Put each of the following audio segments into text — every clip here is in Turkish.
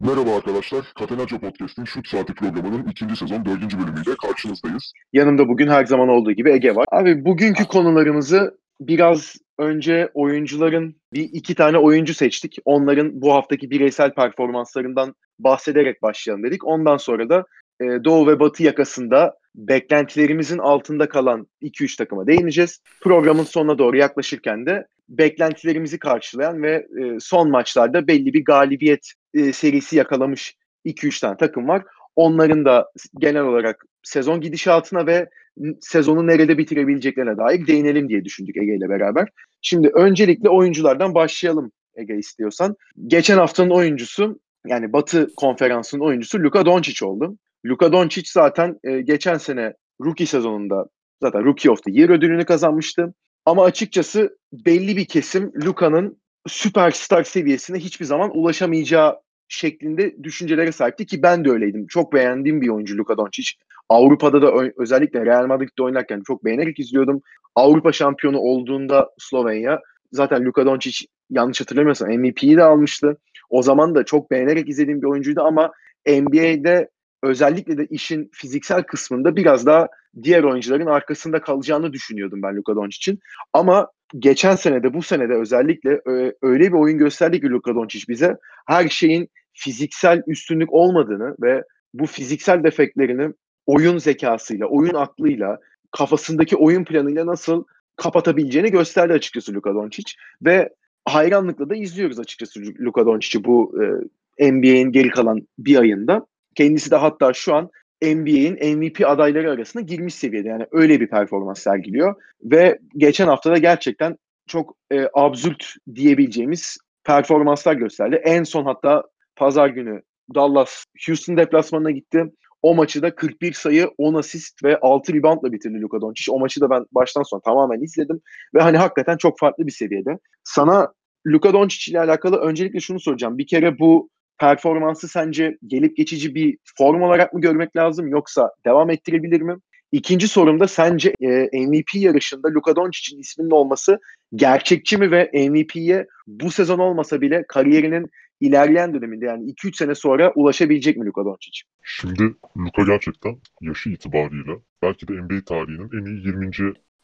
Merhaba arkadaşlar, Catenaccio Podcast'in Şut Saati programının ikinci sezon dördüncü bölümüyle karşınızdayız. Yanımda bugün her zaman olduğu gibi Ege var. Abi bugünkü konularımızı biraz önce oyuncuların bir iki tane oyuncu seçtik. Onların bu haftaki bireysel performanslarından bahsederek başlayalım dedik. Ondan sonra da e, Doğu ve Batı yakasında beklentilerimizin altında kalan 2-3 takıma değineceğiz. Programın sonuna doğru yaklaşırken de beklentilerimizi karşılayan ve e, son maçlarda belli bir galibiyet e, serisi yakalamış 2-3 tane takım var. Onların da genel olarak sezon gidişatına ve sezonu nerede bitirebileceklerine dair değinelim diye düşündük Ege ile beraber. Şimdi öncelikle oyunculardan başlayalım Ege istiyorsan. Geçen haftanın oyuncusu yani Batı konferansının oyuncusu Luka Doncic oldu. Luka Doncic zaten e, geçen sene rookie sezonunda zaten Rookie of the Year ödülünü kazanmıştı. Ama açıkçası belli bir kesim Luka'nın süperstar seviyesine hiçbir zaman ulaşamayacağı şeklinde düşüncelere sahipti ki ben de öyleydim. Çok beğendiğim bir oyuncu Luka Doncic. Avrupa'da da özellikle Real Madrid'de oynarken çok beğenerek izliyordum. Avrupa şampiyonu olduğunda Slovenya zaten Luka Doncic yanlış hatırlamıyorsam MVP'yi de almıştı. O zaman da çok beğenerek izlediğim bir oyuncuydu ama NBA'de özellikle de işin fiziksel kısmında biraz daha diğer oyuncuların arkasında kalacağını düşünüyordum ben Luka Doncic'in. Ama geçen sene de bu sene de özellikle öyle bir oyun gösterdi ki Luka Doncic bize her şeyin fiziksel üstünlük olmadığını ve bu fiziksel defektlerini oyun zekasıyla, oyun aklıyla, kafasındaki oyun planıyla nasıl kapatabileceğini gösterdi açıkçası Luka Doncic ve hayranlıkla da izliyoruz açıkçası Luka Doncic'i bu e, NBA'in geri kalan bir ayında. Kendisi de hatta şu an NBA'in MVP adayları arasında girmiş seviyede. Yani öyle bir performans sergiliyor. Ve geçen hafta da gerçekten çok e, absürt diyebileceğimiz performanslar gösterdi. En son hatta pazar günü Dallas Houston deplasmanına gitti. O maçı da 41 sayı, 10 asist ve 6 reboundla bitirdi Luka Doncic. O maçı da ben baştan sona tamamen izledim ve hani hakikaten çok farklı bir seviyede. Sana Luka Doncic ile alakalı öncelikle şunu soracağım. Bir kere bu performansı sence gelip geçici bir form olarak mı görmek lazım yoksa devam ettirebilir mi? İkinci sorum da sence e, MVP yarışında Luka Doncic'in isminin olması gerçekçi mi ve MVP'ye bu sezon olmasa bile kariyerinin ilerleyen döneminde yani 2-3 sene sonra ulaşabilecek mi Luka Doncic? Şimdi Luka gerçekten yaşı itibariyle belki de NBA tarihinin en iyi 20.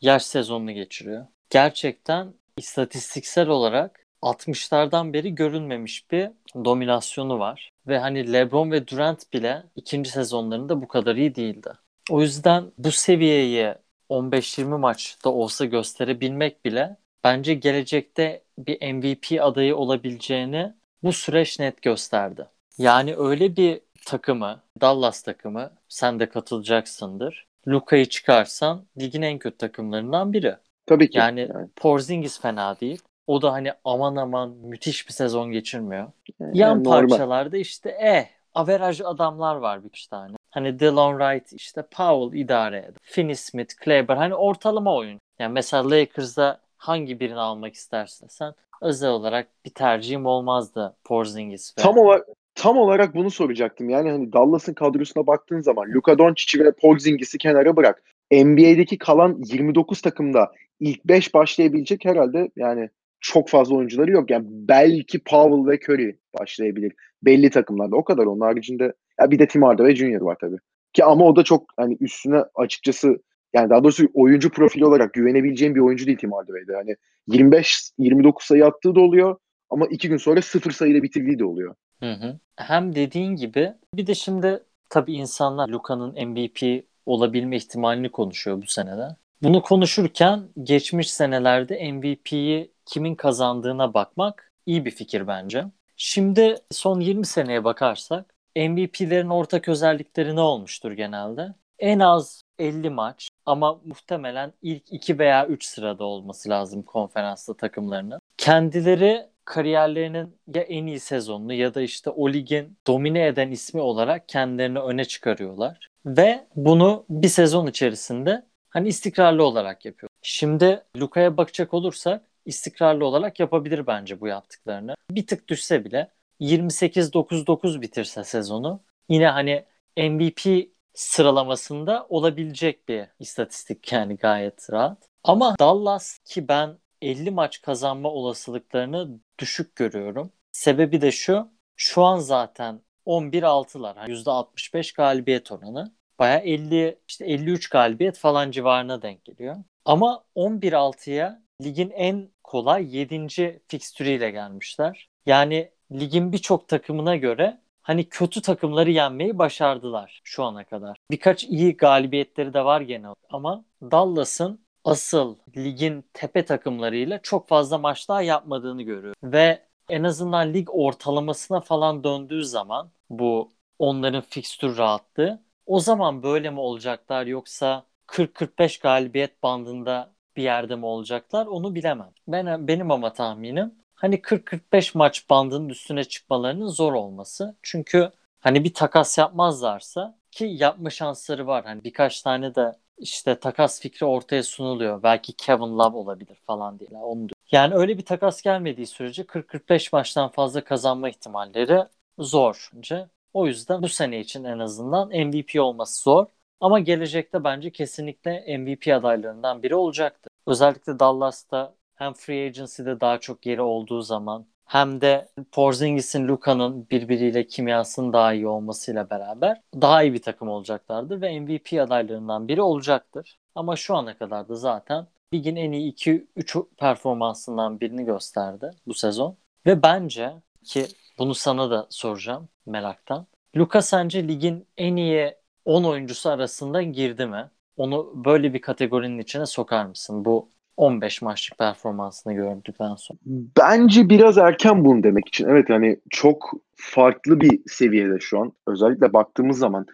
yaş sezonunu geçiriyor. Gerçekten istatistiksel olarak 60'lardan beri görünmemiş bir dominasyonu var. Ve hani LeBron ve Durant bile ikinci sezonlarında bu kadar iyi değildi. O yüzden bu seviyeyi 15-20 maçta olsa gösterebilmek bile bence gelecekte bir MVP adayı olabileceğini bu süreç net gösterdi. Yani öyle bir takımı, Dallas takımı sen de katılacaksındır. Luka'yı çıkarsan ligin en kötü takımlarından biri. Tabii ki. Yani, yani. Porzingis fena değil. O da hani aman aman müthiş bir sezon geçirmiyor. Yani Yan normal. parçalarda işte eh averaj adamlar var bir üç tane. Hani Delon Wright işte Powell idare eder. Finney Smith, Kleber hani ortalama oyun. Yani mesela Lakers'da hangi birini almak istersen sen özel olarak bir tercihim olmazdı Porzingis. Ve... Tam olarak tam olarak bunu soracaktım. Yani hani Dallas'ın kadrosuna baktığın zaman Luka Doncic'i ve Porzingis'i kenara bırak. NBA'deki kalan 29 takımda ilk 5 başlayabilecek herhalde yani çok fazla oyuncuları yok. Yani belki Powell ve Curry başlayabilir. Belli takımlarda. O kadar. Onun haricinde ya bir de Tim Hardaway Junior var tabii. Ki ama o da çok hani üstüne açıkçası yani daha doğrusu oyuncu profili olarak güvenebileceğim bir oyuncu değil Tim Hardaway'de. Hani 25-29 sayı attığı da oluyor ama iki gün sonra sıfır sayıyla bitirdiği de oluyor. Hı hı. Hem dediğin gibi bir de şimdi tabii insanlar Luka'nın MVP olabilme ihtimalini konuşuyor bu senede. Bunu konuşurken geçmiş senelerde MVP'yi kimin kazandığına bakmak iyi bir fikir bence. Şimdi son 20 seneye bakarsak MVP'lerin ortak özellikleri ne olmuştur genelde? En az 50 maç ama muhtemelen ilk 2 veya 3 sırada olması lazım konferansta takımlarının. Kendileri kariyerlerinin ya en iyi sezonunu ya da işte o ligin domine eden ismi olarak kendilerini öne çıkarıyorlar. Ve bunu bir sezon içerisinde hani istikrarlı olarak yapıyor. Şimdi Luka'ya bakacak olursak istikrarlı olarak yapabilir bence bu yaptıklarını. Bir tık düşse bile 28-9-9 bitirse sezonu yine hani MVP sıralamasında olabilecek bir istatistik yani gayet rahat. Ama Dallas ki ben 50 maç kazanma olasılıklarını düşük görüyorum. Sebebi de şu şu an zaten 11-6'lar. Yani %65 galibiyet oranı. Baya 50 işte 53 galibiyet falan civarına denk geliyor. Ama 11-6'ya ligin en kolay 7. fikstürüyle gelmişler. Yani ligin birçok takımına göre hani kötü takımları yenmeyi başardılar şu ana kadar. Birkaç iyi galibiyetleri de var gene ama Dallas'ın asıl ligin tepe takımlarıyla çok fazla maç daha yapmadığını görüyor. Ve en azından lig ortalamasına falan döndüğü zaman bu onların fikstür rahatlığı o zaman böyle mi olacaklar yoksa 40-45 galibiyet bandında bir yerde mi olacaklar onu bilemem. Ben benim ama tahminim hani 40-45 maç bandının üstüne çıkmalarının zor olması. Çünkü hani bir takas yapmazlarsa ki yapma şansları var. Hani birkaç tane de işte takas fikri ortaya sunuluyor. Belki Kevin Love olabilir falan diye. Onu diyor. Yani öyle bir takas gelmediği sürece 40-45 maçtan fazla kazanma ihtimalleri zor. O yüzden bu sene için en azından MVP olması zor. Ama gelecekte bence kesinlikle MVP adaylarından biri olacaktır. Özellikle Dallas'ta hem free agency'de daha çok yeri olduğu zaman hem de Porzingis'in Luka'nın birbiriyle kimyasının daha iyi olmasıyla beraber daha iyi bir takım olacaklardır ve MVP adaylarından biri olacaktır. Ama şu ana kadar da zaten ligin en iyi 2-3 performansından birini gösterdi bu sezon. Ve bence ki bunu sana da soracağım meraktan. Luka sence ligin en iyi 10 oyuncusu arasında girdi mi? Onu böyle bir kategorinin içine sokar mısın? Bu 15 maçlık performansını gördükten sonra. Bence biraz erken bunu demek için. Evet hani çok farklı bir seviyede şu an. Özellikle baktığımız zaman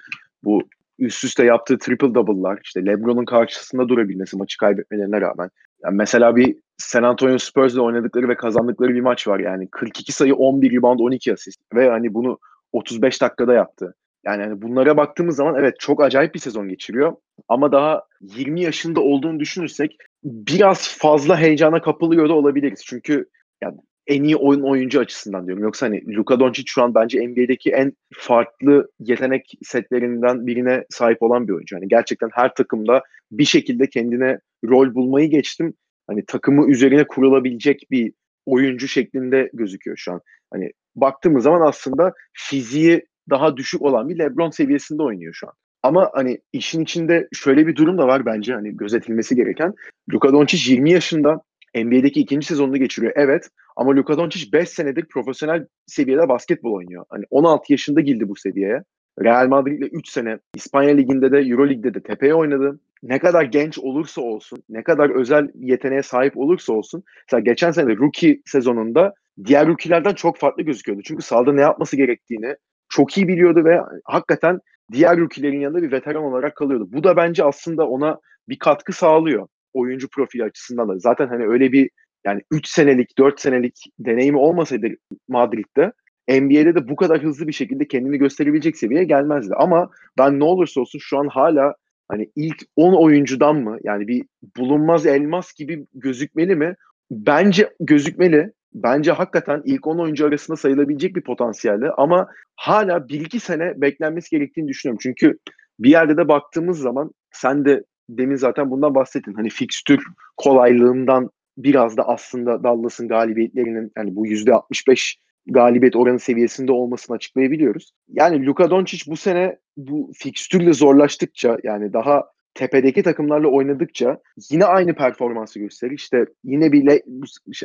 bu üst üste yaptığı triple double'lar işte LeBron'un karşısında durabilmesi maçı kaybetmelerine rağmen. Yani mesela bir San Antonio Spurs'la oynadıkları ve kazandıkları bir maç var yani 42 sayı 11 rebound 12 asist ve hani bunu 35 dakikada yaptı. Yani hani bunlara baktığımız zaman evet çok acayip bir sezon geçiriyor ama daha 20 yaşında olduğunu düşünürsek biraz fazla heyecana kapılıyor da olabiliriz. Çünkü yani en iyi oyun oyuncu açısından diyorum. Yoksa hani Luka Doncic şu an bence NBA'deki en farklı yetenek setlerinden birine sahip olan bir oyuncu. Hani gerçekten her takımda bir şekilde kendine rol bulmayı geçtim. Hani takımı üzerine kurulabilecek bir oyuncu şeklinde gözüküyor şu an. Hani baktığımız zaman aslında fiziği daha düşük olan bir LeBron seviyesinde oynuyor şu an. Ama hani işin içinde şöyle bir durum da var bence hani gözetilmesi gereken. Luka Doncic 20 yaşında NBA'deki ikinci sezonunu geçiriyor. Evet ama Luka Doncic 5 senedir profesyonel seviyede basketbol oynuyor. Hani 16 yaşında girdi bu seviyeye. Real Madrid'le 3 sene İspanya Ligi'nde de Euro Lig'de de tepeye oynadı. Ne kadar genç olursa olsun, ne kadar özel yeteneğe sahip olursa olsun. Mesela geçen sene rookie sezonunda diğer rookie'lerden çok farklı gözüküyordu. Çünkü sahada ne yapması gerektiğini çok iyi biliyordu ve hakikaten diğer rookie'lerin yanında bir veteran olarak kalıyordu. Bu da bence aslında ona bir katkı sağlıyor oyuncu profili açısından da. Zaten hani öyle bir yani 3 senelik, 4 senelik deneyimi olmasaydı Madrid'de NBA'de de bu kadar hızlı bir şekilde kendini gösterebilecek seviyeye gelmezdi. Ama ben ne olursa olsun şu an hala hani ilk 10 oyuncudan mı yani bir bulunmaz elmas gibi gözükmeli mi? Bence gözükmeli. Bence hakikaten ilk 10 oyuncu arasında sayılabilecek bir potansiyelde ama hala 1-2 sene beklenmesi gerektiğini düşünüyorum. Çünkü bir yerde de baktığımız zaman sen de demin zaten bundan bahsettin. Hani fikstür kolaylığından biraz da aslında Dallas'ın galibiyetlerinin yani bu %65 galibiyet oranı seviyesinde olmasını açıklayabiliyoruz. Yani Luka Doncic bu sene bu fikstürle zorlaştıkça yani daha tepedeki takımlarla oynadıkça yine aynı performansı gösterir. İşte yine bir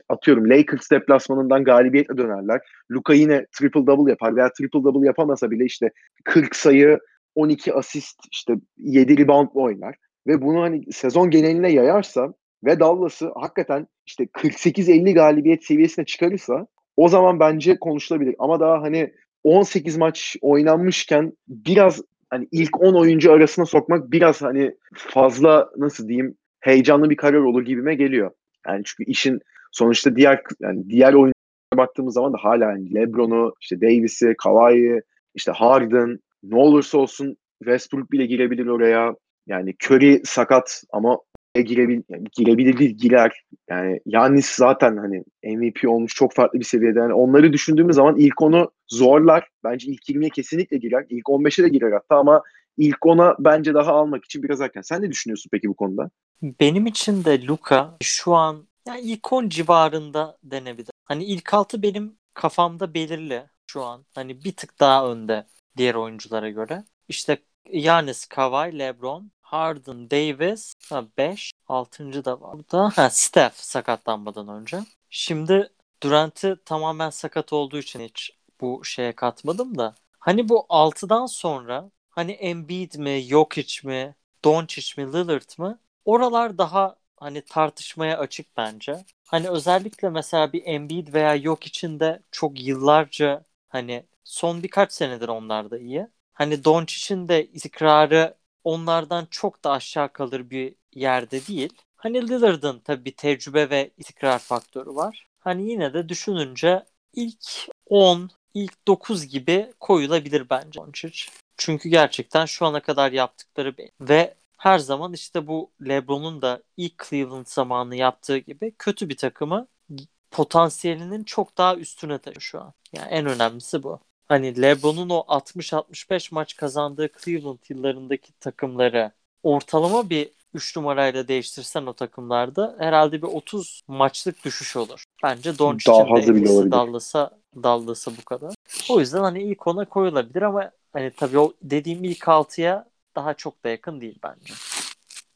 atıyorum Lakers deplasmanından galibiyetle dönerler. Luka yine triple double yapar veya triple double yapamasa bile işte 40 sayı 12 asist işte 7 rebound oynar. Ve bunu hani sezon geneline yayarsa ve Dallas'ı hakikaten işte 48-50 galibiyet seviyesine çıkarırsa o zaman bence konuşulabilir. Ama daha hani 18 maç oynanmışken biraz hani ilk 10 oyuncu arasına sokmak biraz hani fazla nasıl diyeyim heyecanlı bir karar olur gibime geliyor. Yani çünkü işin sonuçta diğer yani diğer oyunculara baktığımız zaman da hala yani LeBron'u, işte Davis'i, Kawhi'yi, işte Harden ne olursa olsun Westbrook bile girebilir oraya. Yani Curry sakat ama yani girebilir değil girer. Yani Yannis zaten hani MVP olmuş çok farklı bir seviyede. Yani onları düşündüğümüz zaman ilk onu zorlar. Bence ilk 20'ye kesinlikle girer. İlk 15'e de girer hatta ama ilk 10'a bence daha almak için biraz erken. Sen ne düşünüyorsun peki bu konuda? Benim için de Luka şu an yani ilk 10 civarında denebilir. Hani ilk 6 benim kafamda belirli. şu an. Hani bir tık daha önde diğer oyunculara göre. İşte Giannis, Kawhi, LeBron, Harden, Davis, 5, 6. da var burada. Ha, Steph sakatlanmadan önce. Şimdi Durant'i tamamen sakat olduğu için hiç bu şeye katmadım da. Hani bu 6'dan sonra hani Embiid mi, Jokic mi, Doncic mi, Lillard mı? Oralar daha hani tartışmaya açık bence. Hani özellikle mesela bir Embiid veya Jokic'in de çok yıllarca hani son birkaç senedir onlar da iyi. Hani Doncic'in de istikrarı onlardan çok da aşağı kalır bir yerde değil. Hani Lillard'ın tabii bir tecrübe ve istikrar faktörü var. Hani yine de düşününce ilk 10, ilk 9 gibi koyulabilir bence Doncic. Çünkü gerçekten şu ana kadar yaptıkları ve her zaman işte bu LeBron'un da ilk Cleveland zamanı yaptığı gibi kötü bir takımı potansiyelinin çok daha üstüne taşıyor şu an. Yani en önemlisi bu. Hani LeBron'un o 60-65 maç kazandığı Cleveland yıllarındaki takımları ortalama bir 3 numarayla değiştirsen o takımlarda herhalde bir 30 maçlık düşüş olur. Bence Doncic'in de etkisi Dallas'a Dallas'a bu kadar. O yüzden hani ilk ona koyulabilir ama hani tabii o dediğim ilk 6'ya daha çok da yakın değil bence.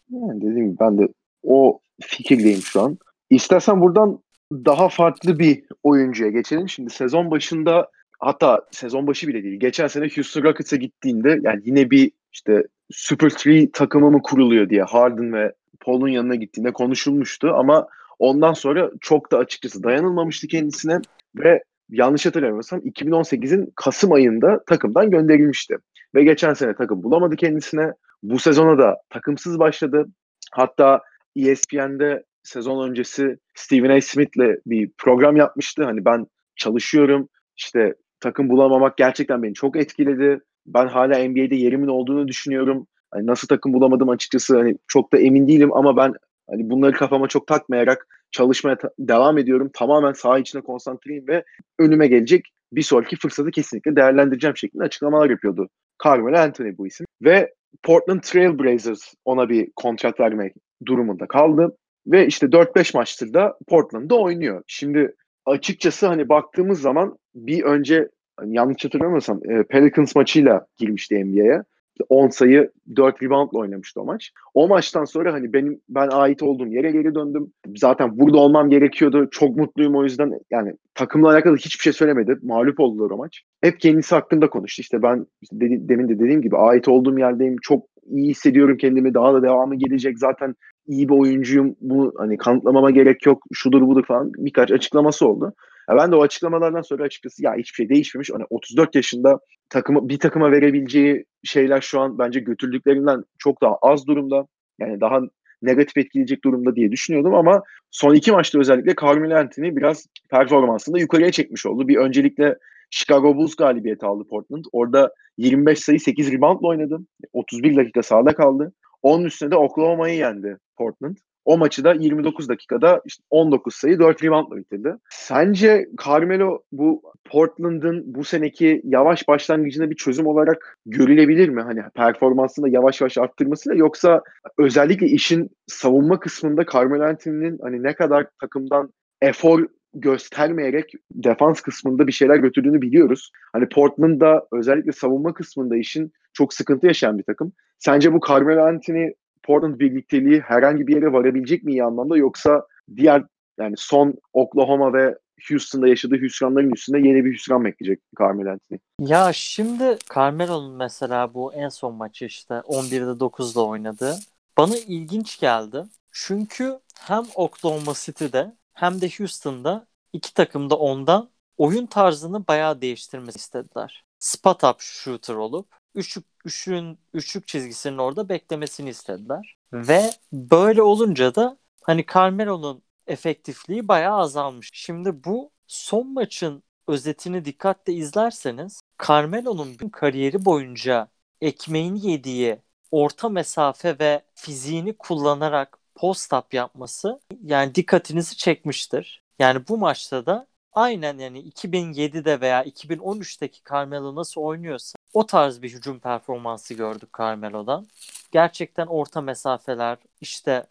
Yani dediğim gibi ben de o fikirdeyim şu an. İstersen buradan daha farklı bir oyuncuya geçelim. Şimdi sezon başında hatta sezon başı bile değil. Geçen sene Houston Rockets'a gittiğinde yani yine bir işte Super 3 takımı mı kuruluyor diye Harden ve Paul'un yanına gittiğinde konuşulmuştu ama ondan sonra çok da açıkçası dayanılmamıştı kendisine ve yanlış hatırlamıyorsam 2018'in Kasım ayında takımdan gönderilmişti. Ve geçen sene takım bulamadı kendisine. Bu sezona da takımsız başladı. Hatta ESPN'de sezon öncesi Stephen A. Smith'le bir program yapmıştı. Hani ben çalışıyorum. İşte takım bulamamak gerçekten beni çok etkiledi. Ben hala NBA'de yerimin olduğunu düşünüyorum. Hani nasıl takım bulamadım açıkçası hani çok da emin değilim ama ben hani bunları kafama çok takmayarak çalışmaya ta- devam ediyorum. Tamamen saha içine konsantreyim ve önüme gelecek bir sonraki fırsatı kesinlikle değerlendireceğim şeklinde açıklamalar yapıyordu. Carmelo Anthony bu isim. Ve Portland Trail Blazers ona bir kontrat vermek durumunda kaldı. Ve işte 4-5 maçtır da Portland'da oynuyor. Şimdi açıkçası hani baktığımız zaman bir önce hani yanlış hatırlamıyorsam e, Pelicans maçıyla girmişti NBA'ye. 10 sayı 4 reboundla oynamıştı o maç. O maçtan sonra hani benim ben ait olduğum yere geri döndüm. Zaten burada olmam gerekiyordu. Çok mutluyum o yüzden. Yani takımla alakalı hiçbir şey söylemedi. Mağlup oldular o maç. Hep kendisi hakkında konuştu. İşte ben dedi, demin de dediğim gibi ait olduğum yerdeyim. Çok iyi hissediyorum kendimi. Daha da devamı gelecek. Zaten iyi bir oyuncuyum. Bu hani kanıtlamama gerek yok. Şudur budur falan birkaç açıklaması oldu. Ya ben de o açıklamalardan sonra açıkçası ya hiçbir şey değişmemiş. Hani 34 yaşında takımı bir takıma verebileceği şeyler şu an bence götürdüklerinden çok daha az durumda. Yani daha negatif etkileyecek durumda diye düşünüyordum ama son iki maçta özellikle Carmelo Anthony biraz performansında yukarıya çekmiş oldu. Bir öncelikle Chicago Bulls galibiyeti aldı Portland. Orada 25 sayı 8 reboundla oynadı. 31 dakika sahada kaldı. Onun üstüne de Oklahoma'yı yendi Portland. O maçı da 29 dakikada işte 19 sayı 4 reboundla bitirdi. Sence Carmelo bu Portland'ın bu seneki yavaş başlangıcında bir çözüm olarak görülebilir mi? Hani performansını yavaş yavaş arttırmasıyla yoksa özellikle işin savunma kısmında Carmelo Anthony'nin hani ne kadar takımdan efor göstermeyerek defans kısmında bir şeyler götürdüğünü biliyoruz. Hani Portland'da özellikle savunma kısmında işin çok sıkıntı yaşayan bir takım. Sence bu Carmelo Anthony Portland birlikteliği herhangi bir yere varabilecek mi iyi anlamda yoksa diğer yani son Oklahoma ve Houston'da yaşadığı hüsranların üstünde yeni bir hüsran bekleyecek Carmelo Anthony. Ya şimdi Carmelo'nun mesela bu en son maçı işte 11'de 9'da oynadı. Bana ilginç geldi. Çünkü hem Oklahoma City'de hem de Houston'da iki takım da ondan oyun tarzını bayağı değiştirmesi istediler. Spot up shooter olup üçlük, üçlüğün, üçlük çizgisinin orada beklemesini istediler. Ve böyle olunca da hani Carmelo'nun efektifliği bayağı azalmış. Şimdi bu son maçın özetini dikkatle izlerseniz Carmelo'nun bütün kariyeri boyunca ekmeğini yediği orta mesafe ve fiziğini kullanarak post-up yapması yani dikkatinizi çekmiştir. Yani bu maçta da aynen yani 2007'de veya 2013'teki Carmelo nasıl oynuyorsa o tarz bir hücum performansı gördük Carmelo'dan. Gerçekten orta mesafeler, işte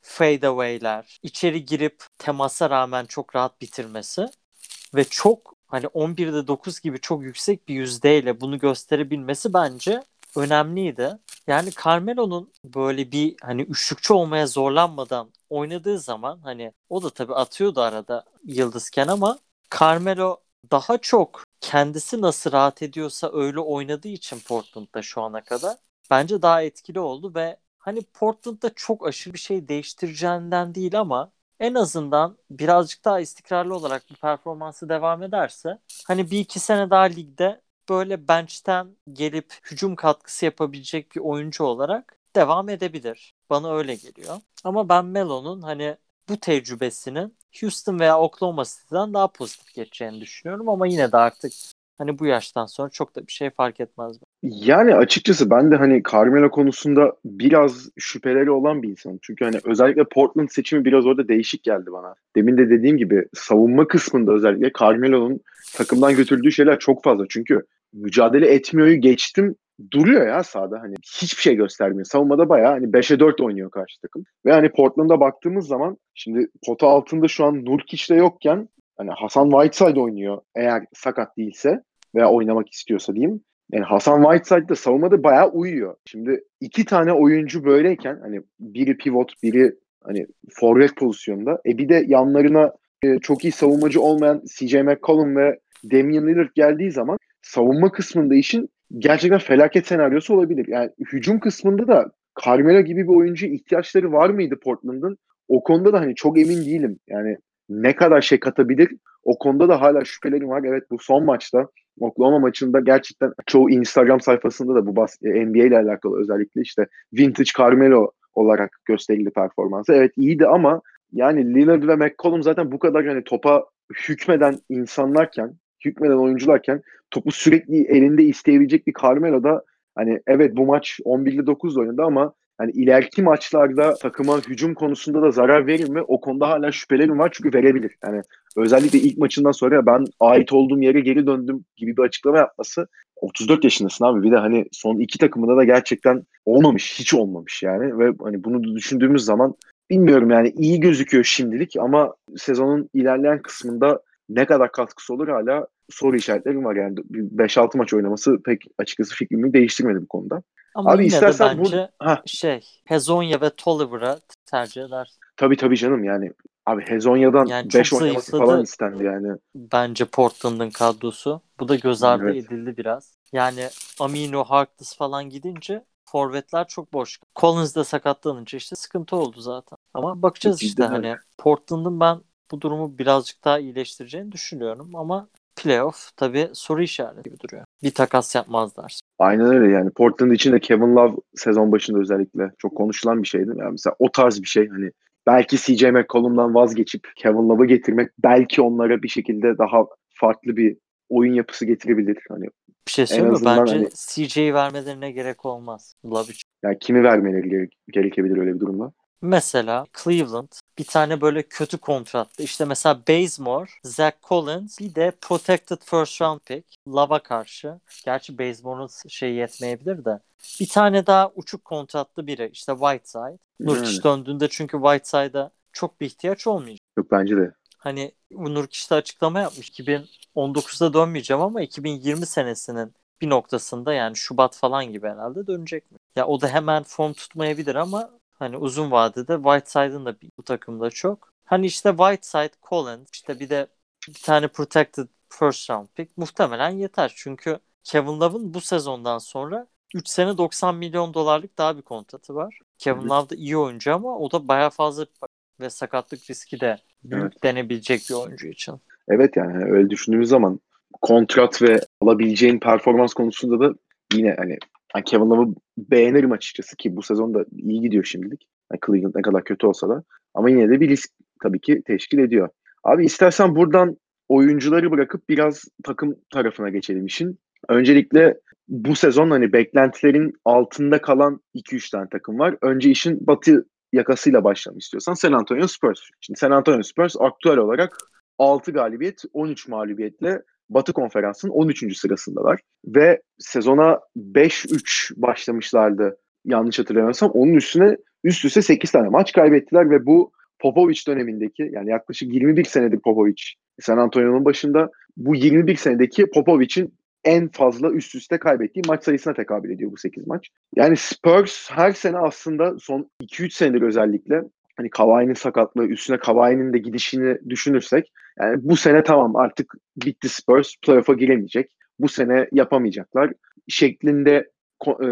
fadeaway'ler, içeri girip temasa rağmen çok rahat bitirmesi ve çok hani 11'de 9 gibi çok yüksek bir yüzdeyle bunu gösterebilmesi bence önemliydi. Yani Carmelo'nun böyle bir hani üçlükçü olmaya zorlanmadan oynadığı zaman hani o da tabii atıyordu arada yıldızken ama Carmelo daha çok kendisi nasıl rahat ediyorsa öyle oynadığı için Portland'da şu ana kadar bence daha etkili oldu ve hani Portland'da çok aşırı bir şey değiştireceğinden değil ama en azından birazcık daha istikrarlı olarak bu performansı devam ederse hani bir iki sene daha ligde böyle bench'ten gelip hücum katkısı yapabilecek bir oyuncu olarak devam edebilir. Bana öyle geliyor. Ama ben Melo'nun hani bu tecrübesinin Houston veya Oklahoma City'den daha pozitif geçeceğini düşünüyorum ama yine de artık hani bu yaştan sonra çok da bir şey fark etmez. Yani açıkçası ben de hani Carmelo konusunda biraz şüpheleri olan bir insanım. Çünkü hani özellikle Portland seçimi biraz orada değişik geldi bana. Demin de dediğim gibi savunma kısmında özellikle Carmelo'nun takımdan götürdüğü şeyler çok fazla. Çünkü mücadele etmiyoryu geçtim duruyor ya sahada hani hiçbir şey göstermiyor. Savunmada bayağı hani 5'e 4 oynuyor karşı takım. Ve hani Portland'a baktığımız zaman şimdi pota altında şu an Nurkic de yokken hani Hasan Whiteside oynuyor eğer sakat değilse veya oynamak istiyorsa diyeyim. Yani Hasan Whiteside de savunmada bayağı uyuyor. Şimdi iki tane oyuncu böyleyken hani biri pivot biri hani forvet pozisyonda. E bir de yanlarına e, çok iyi savunmacı olmayan CJ McCollum ve Damian Lillard geldiği zaman savunma kısmında işin gerçekten felaket senaryosu olabilir. Yani hücum kısmında da Carmelo gibi bir oyuncu ihtiyaçları var mıydı Portland'ın? O konuda da hani çok emin değilim. Yani ne kadar şey katabilir o konuda da hala şüphelerim var. Evet bu son maçta Oklahoma maçında gerçekten çoğu Instagram sayfasında da bu bas e, NBA ile alakalı özellikle işte vintage Carmelo olarak gösterildi performansı. Evet iyiydi ama yani Lillard ve McCollum zaten bu kadar hani topa hükmeden insanlarken, hükmeden oyuncularken topu sürekli elinde isteyebilecek bir Carmelo da hani evet bu maç 11'de 9 oynadı ama hani ileriki maçlarda takıma hücum konusunda da zarar verir mi? O konuda hala şüphelerim var çünkü verebilir. Yani özellikle ilk maçından sonra ben ait olduğum yere geri döndüm gibi bir açıklama yapması 34 yaşındasın abi. Bir de hani son iki takımında da gerçekten olmamış. Hiç olmamış yani. Ve hani bunu düşündüğümüz zaman bilmiyorum yani iyi gözüküyor şimdilik ama sezonun ilerleyen kısmında ne kadar katkısı olur hala soru işaretlerim var yani 5-6 maç oynaması pek açıkçası fikrimi değiştirmedi bu konuda. Ama Abi istersen bence bu- Heh. şey Hezonya ve Tolliver'a tercih eder. Tabii tabii canım yani abi Hezonya'dan Yani 5 çok oynaması zayıfladı. falan istendi yani. Bence Portland'ın kadrosu. Bu da göz ardı Evet. edildi biraz. Yani Amino, Harkless falan gidince forvetler çok boş. Collins de sakatlanınca işte sıkıntı oldu zaten. Ama bakacağız işte Cidden öyle. hani Portland'ın ben bu durumu birazcık daha iyileştireceğini düşünüyorum ama playoff tabii soru işareti gibi duruyor. Bir takas yapmazlar. Aynen öyle yani Portland için de Kevin Love sezon başında özellikle çok konuşulan bir şeydi. Yani mesela o tarz bir şey hani belki CJ McCollum'dan vazgeçip Kevin Love'ı getirmek belki onlara bir şekilde daha farklı bir oyun yapısı getirebilir. Hani Bir şey söyleyeyim mi? Bence hani- CJ'yi vermelerine gerek olmaz. Love için. yani kimi vermeleri gere- gerekebilir öyle bir durumda. Mesela Cleveland bir tane böyle kötü kontratlı. İşte mesela Bazemore, Zach Collins bir de protected first round pick Love'a karşı. Gerçi Bazemore'un şey yetmeyebilir de. Bir tane daha uçuk kontratlı biri işte Whiteside. Nurkic Yani. döndüğünde çünkü Whiteside'a çok bir ihtiyaç olmayacak. Yok bence de. Hani Nurkic de açıklama yapmış. 2019'da dönmeyeceğim ama 2020 senesinin bir noktasında yani Şubat falan gibi herhalde dönecek mi? Ya o da hemen form tutmayabilir ama hani uzun vadede Whiteside'ın da bu takımda çok. Hani işte Whiteside, Collins işte bir de bir tane protected first round pick muhtemelen yeter. Çünkü Kevin Love'ın bu sezondan sonra 3 sene 90 milyon dolarlık daha bir kontratı var. Kevin hı. Love da iyi oyuncu ama o da bayağı fazla ve sakatlık riski de büyük Evet. denebilecek bir oyuncu için. Evet yani hani öyle düşündüğümüz zaman kontrat ve alabileceğin performans konusunda da yine hani ben Kevin Love'ı beğenirim açıkçası ki bu sezon da iyi gidiyor şimdilik. Yani Cleveland ne kadar kötü olsa da. Ama yine de bir risk tabii ki teşkil ediyor. Abi istersen buradan oyuncuları bırakıp biraz takım tarafına geçelim işin. Öncelikle bu sezon hani beklentilerin altında kalan 2-3 tane takım var. Önce işin batı yakasıyla başlamak istiyorsan San Antonio Spurs. Şimdi San Antonio Spurs aktüel olarak 6 galibiyet, 13 mağlubiyetle Batı Konferansı'nın 13. sırasındalar. Ve sezona 5-3 başlamışlardı yanlış hatırlamıyorsam. Onun üstüne üst üste 8 tane maç kaybettiler ve bu Popovic dönemindeki yani yaklaşık 21 senedir Popovic San Antonio'nun başında bu 21 senedeki Popovic'in en fazla üst üste kaybettiği maç sayısına tekabül ediyor bu 8 maç. Yani Spurs her sene aslında son 2-3 senedir özellikle hani Kawhi'nin sakatlığı üstüne Kawhi'nin de gidişini düşünürsek yani bu sene tamam artık bitti Spurs playoff'a giremeyecek. Bu sene yapamayacaklar şeklinde e,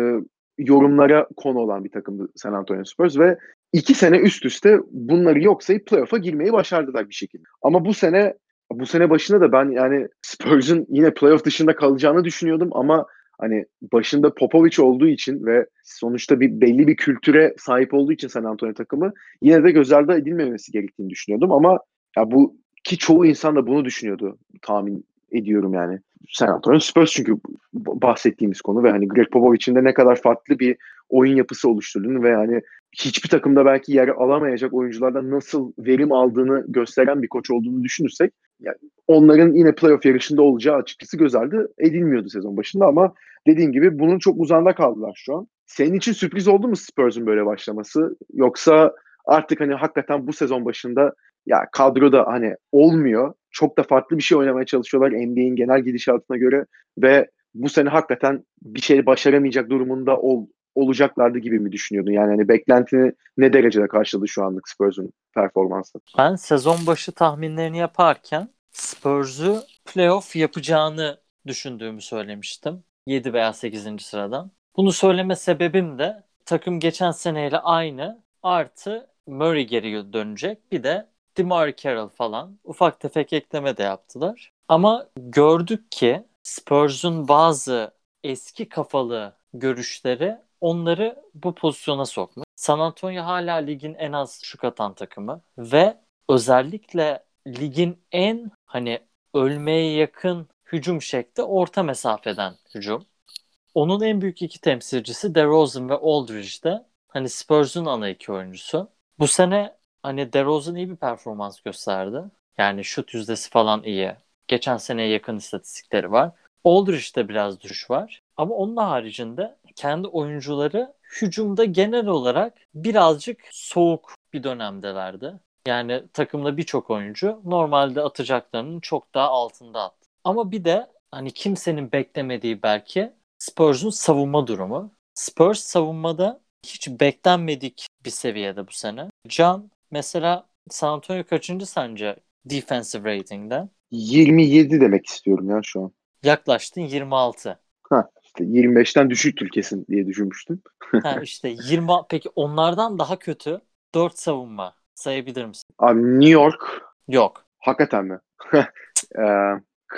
yorumlara konu olan bir takımdı San Antonio Spurs ve iki sene üst üste bunları yok sayıp playoff'a girmeyi başardılar bir şekilde. Ama bu sene bu sene başında da ben yani Spurs'un yine playoff dışında kalacağını düşünüyordum ama hani başında Popovic olduğu için ve sonuçta bir belli bir kültüre sahip olduğu için San Antonio takımı yine de göz ardı edilmemesi gerektiğini düşünüyordum ama ya bu ki çoğu insan da bunu düşünüyordu tahmin ediyorum yani. San Antonio Spurs çünkü bahsettiğimiz konu ve hani Greg Popovich'in de ne kadar farklı bir oyun yapısı oluşturduğunu ve hani hiçbir takımda belki yer alamayacak oyunculardan nasıl verim aldığını gösteren bir koç olduğunu düşünürsek yani onların yine playoff yarışında olacağı açıkçası göz ardı edilmiyordu sezon başında ama dediğim gibi bunun çok uzanda kaldılar şu an. Senin için sürpriz oldu mu Spurs'un böyle başlaması yoksa artık hani hakikaten bu sezon başında ya kadroda hani olmuyor. Çok da farklı bir şey oynamaya çalışıyorlar NBA'in genel gidişatına göre ve bu sene hakikaten bir şey başaramayacak durumunda ol, olacaklardı gibi mi düşünüyordun? Yani hani beklentini ne derecede karşıladı şu anlık Spurs'un performansı? Ben sezon başı tahminlerini yaparken Spurs'u playoff yapacağını düşündüğümü söylemiştim. 7 veya 8. sıradan. Bunu söyleme sebebim de takım geçen seneyle aynı artı Murray geri dönecek. Bir de DeMar Carroll falan ufak tefek ekleme de yaptılar. Ama gördük ki Spurs'un bazı eski kafalı görüşleri onları bu pozisyona sokmuş. San Antonio hala ligin en az şut atan takımı ve özellikle ligin en hani ölmeye yakın hücum şekli orta mesafeden hücum. Onun en büyük iki temsilcisi DeRozan ve Aldridge'de. Hani Spurs'un ana iki oyuncusu. Bu sene hani DeRozan iyi bir performans gösterdi. Yani şut yüzdesi falan iyi. Geçen seneye yakın istatistikleri var. Aldridge'de biraz düşüş var. Ama onun haricinde kendi oyuncuları hücumda genel olarak birazcık soğuk bir dönemdelerdi. Yani takımda birçok oyuncu normalde atacaklarının çok daha altında attı. Ama bir de hani kimsenin beklemediği belki Spurs'un savunma durumu. Spurs savunmada hiç beklenmedik bir seviyede bu sene. Can mesela San Antonio kaçıncı sence defensive rating'de? 27 demek istiyorum ya şu an. Yaklaştın 26. Ha işte 25'ten düşük kesin diye düşünmüştüm. ha işte 20 peki onlardan daha kötü 4 savunma sayabilir misin? Abi New York. Yok. Hakikaten mi? ee,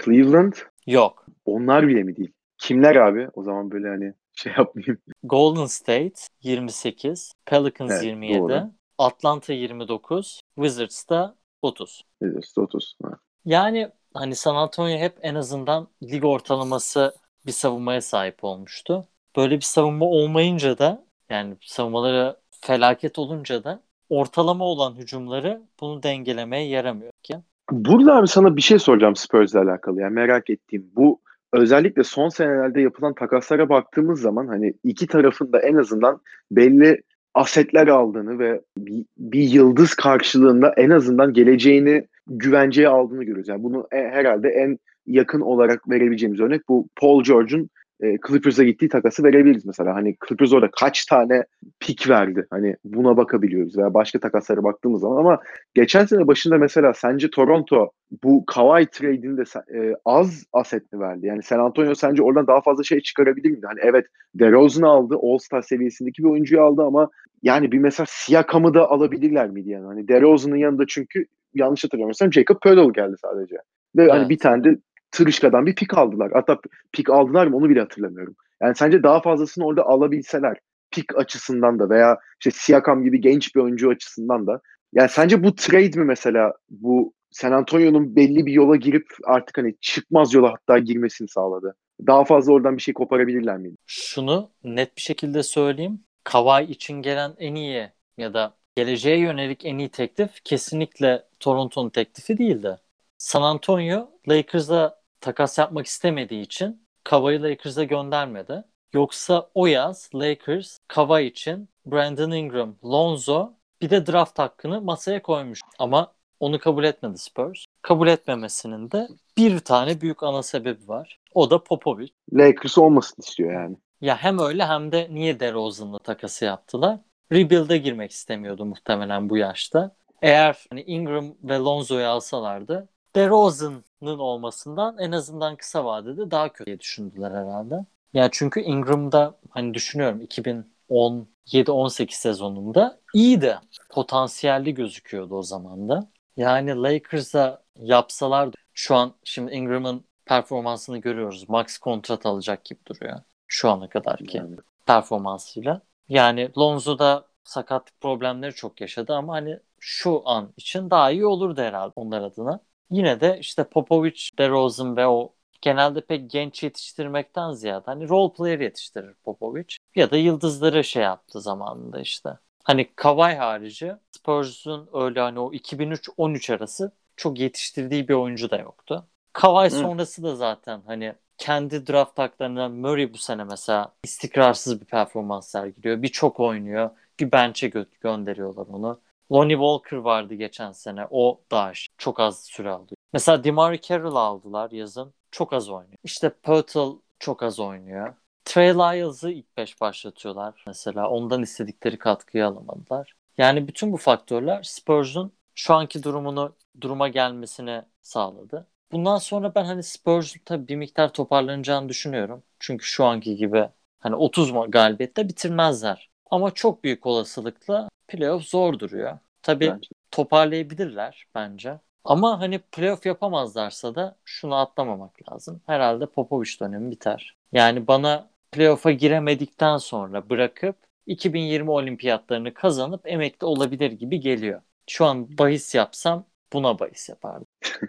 Cleveland. Yok. Onlar bile mi değil? Kimler abi? O zaman böyle hani şey yapmayayım. Golden State 28, Pelicans Evet, 27, doğru. Atlanta 29, Wizards da 30. Wizards 30. Ha. Yani hani San Antonio hep en azından lig ortalaması bir savunmaya sahip olmuştu. Böyle bir savunma olmayınca da yani savunmaları felaket olunca da ortalama olan hücumları bunu dengelemeye yaramıyor ki. Burada abi sana bir şey soracağım Spurs'le alakalı. Yani merak ettiğim bu özellikle son senelerde yapılan takaslara baktığımız zaman hani iki tarafın da en azından belli asetler aldığını ve bir, bir yıldız karşılığında en azından geleceğini güvenceye aldığını görüyoruz. Yani bunu e, herhalde en yakın olarak verebileceğimiz örnek bu Paul George'un e, Clippers'a gittiği takası verebiliriz mesela. Hani Clippers orada kaç tane pik verdi? Hani buna bakabiliyoruz veya başka takaslara baktığımız zaman ama geçen sene başında mesela sence Toronto bu Kawhi trade'inde e, az aset mi verdi? Yani San Antonio sence oradan daha fazla şey çıkarabilir miydi? Hani evet DeRozan'ı aldı, All-Star seviyesindeki bir oyuncuyu aldı ama yani bir mesela Siakam'ı da alabilirler miydi yani? Hani DeRozan'ın yanında çünkü yanlış hatırlamıyorsam Jacob Poeltl geldi sadece. Ve evet. hani bir tane de Tırışka'dan bir pik aldılar. Hatta pik aldılar mı onu bile hatırlamıyorum. Yani sence daha fazlasını orada alabilseler pik açısından da veya işte Siakam gibi genç bir oyuncu açısından da yani sence bu trade mi mesela bu San Antonio'nun belli bir yola girip artık hani çıkmaz yola hatta girmesini sağladı. Daha fazla oradan bir şey koparabilirler miydi? Şunu net bir şekilde söyleyeyim. Kawhi için gelen en iyi ya da geleceğe yönelik en iyi teklif kesinlikle Toronto'nun teklifi değildi. San Antonio Lakers'a takas yapmak istemediği için Kawhi'yi Lakers'a göndermedi. Yoksa o yaz Lakers Kawhi için Brandon Ingram, Lonzo bir de draft hakkını masaya koymuş. Ama onu kabul etmedi Spurs. kabul etmemesinin de bir tane büyük ana sebebi var. O da Popovich. Lakers olmasını istiyor yani. Ya hem öyle hem de niye DeRozan'la takası yaptılar? Rebuild'e girmek istemiyordu muhtemelen bu yaşta. Eğer hani Ingram ve Lonzo'yu alsalardı DeRozan'ın olmasından en azından kısa vadede daha kötü diye düşündüler herhalde. Ya çünkü Ingram'da hani düşünüyorum 2017-18 sezonunda iyiydi. Potansiyelli gözüküyordu o zaman da. Yani Lakers'a yapsalar şu an şimdi Ingram'ın performansını görüyoruz. Max kontrat alacak gibi duruyor. Şu ana kadar ki Yani. performansıyla. Yani Lonzo da sakatlık problemleri çok yaşadı ama hani şu an için daha iyi olurdu herhalde onlar adına. Yine de işte Popovich, DeRozan ve o genelde pek genç yetiştirmekten ziyade hani role player yetiştirir Popovich ya da yıldızları şey yaptı zamanında işte. Hani Kawhi harici Spurs'un öyle hani o 2003-13 arası çok yetiştirdiği bir oyuncu da yoktu. Kawhi sonrası da zaten hani kendi draft haklarına Murray bu sene mesela istikrarsız bir performans sergiliyor. Birçok oynuyor. Bir bench'e gö- gönderiyorlar onu. Lonnie Walker vardı geçen sene. O da çok az süre aldı. Mesela DeMar Carroll aldılar yazın. Çok az oynuyor. İşte Pirtle çok az oynuyor. Trey Lyles'ı ilk beş başlatıyorlar mesela. Ondan istedikleri katkıyı alamadılar. Yani bütün bu faktörler Spurs'un şu anki durumunu duruma gelmesine sağladı. Bundan sonra ben hani Spurs'un tabii bir miktar toparlanacağını düşünüyorum. Çünkü şu anki gibi hani 30 ma- galibiyette bitirmezler. Ama çok büyük olasılıkla playoff zor duruyor. Tabii Bence. toparlayabilirler bence. Ama hani playoff yapamazlarsa da şunu atlamamak lazım. Herhalde Popovich dönemi biter. Yani bana playoff'a giremedikten sonra bırakıp 2020 olimpiyatlarını kazanıp emekli olabilir gibi geliyor. Şu an bahis yapsam buna bahis yapardım.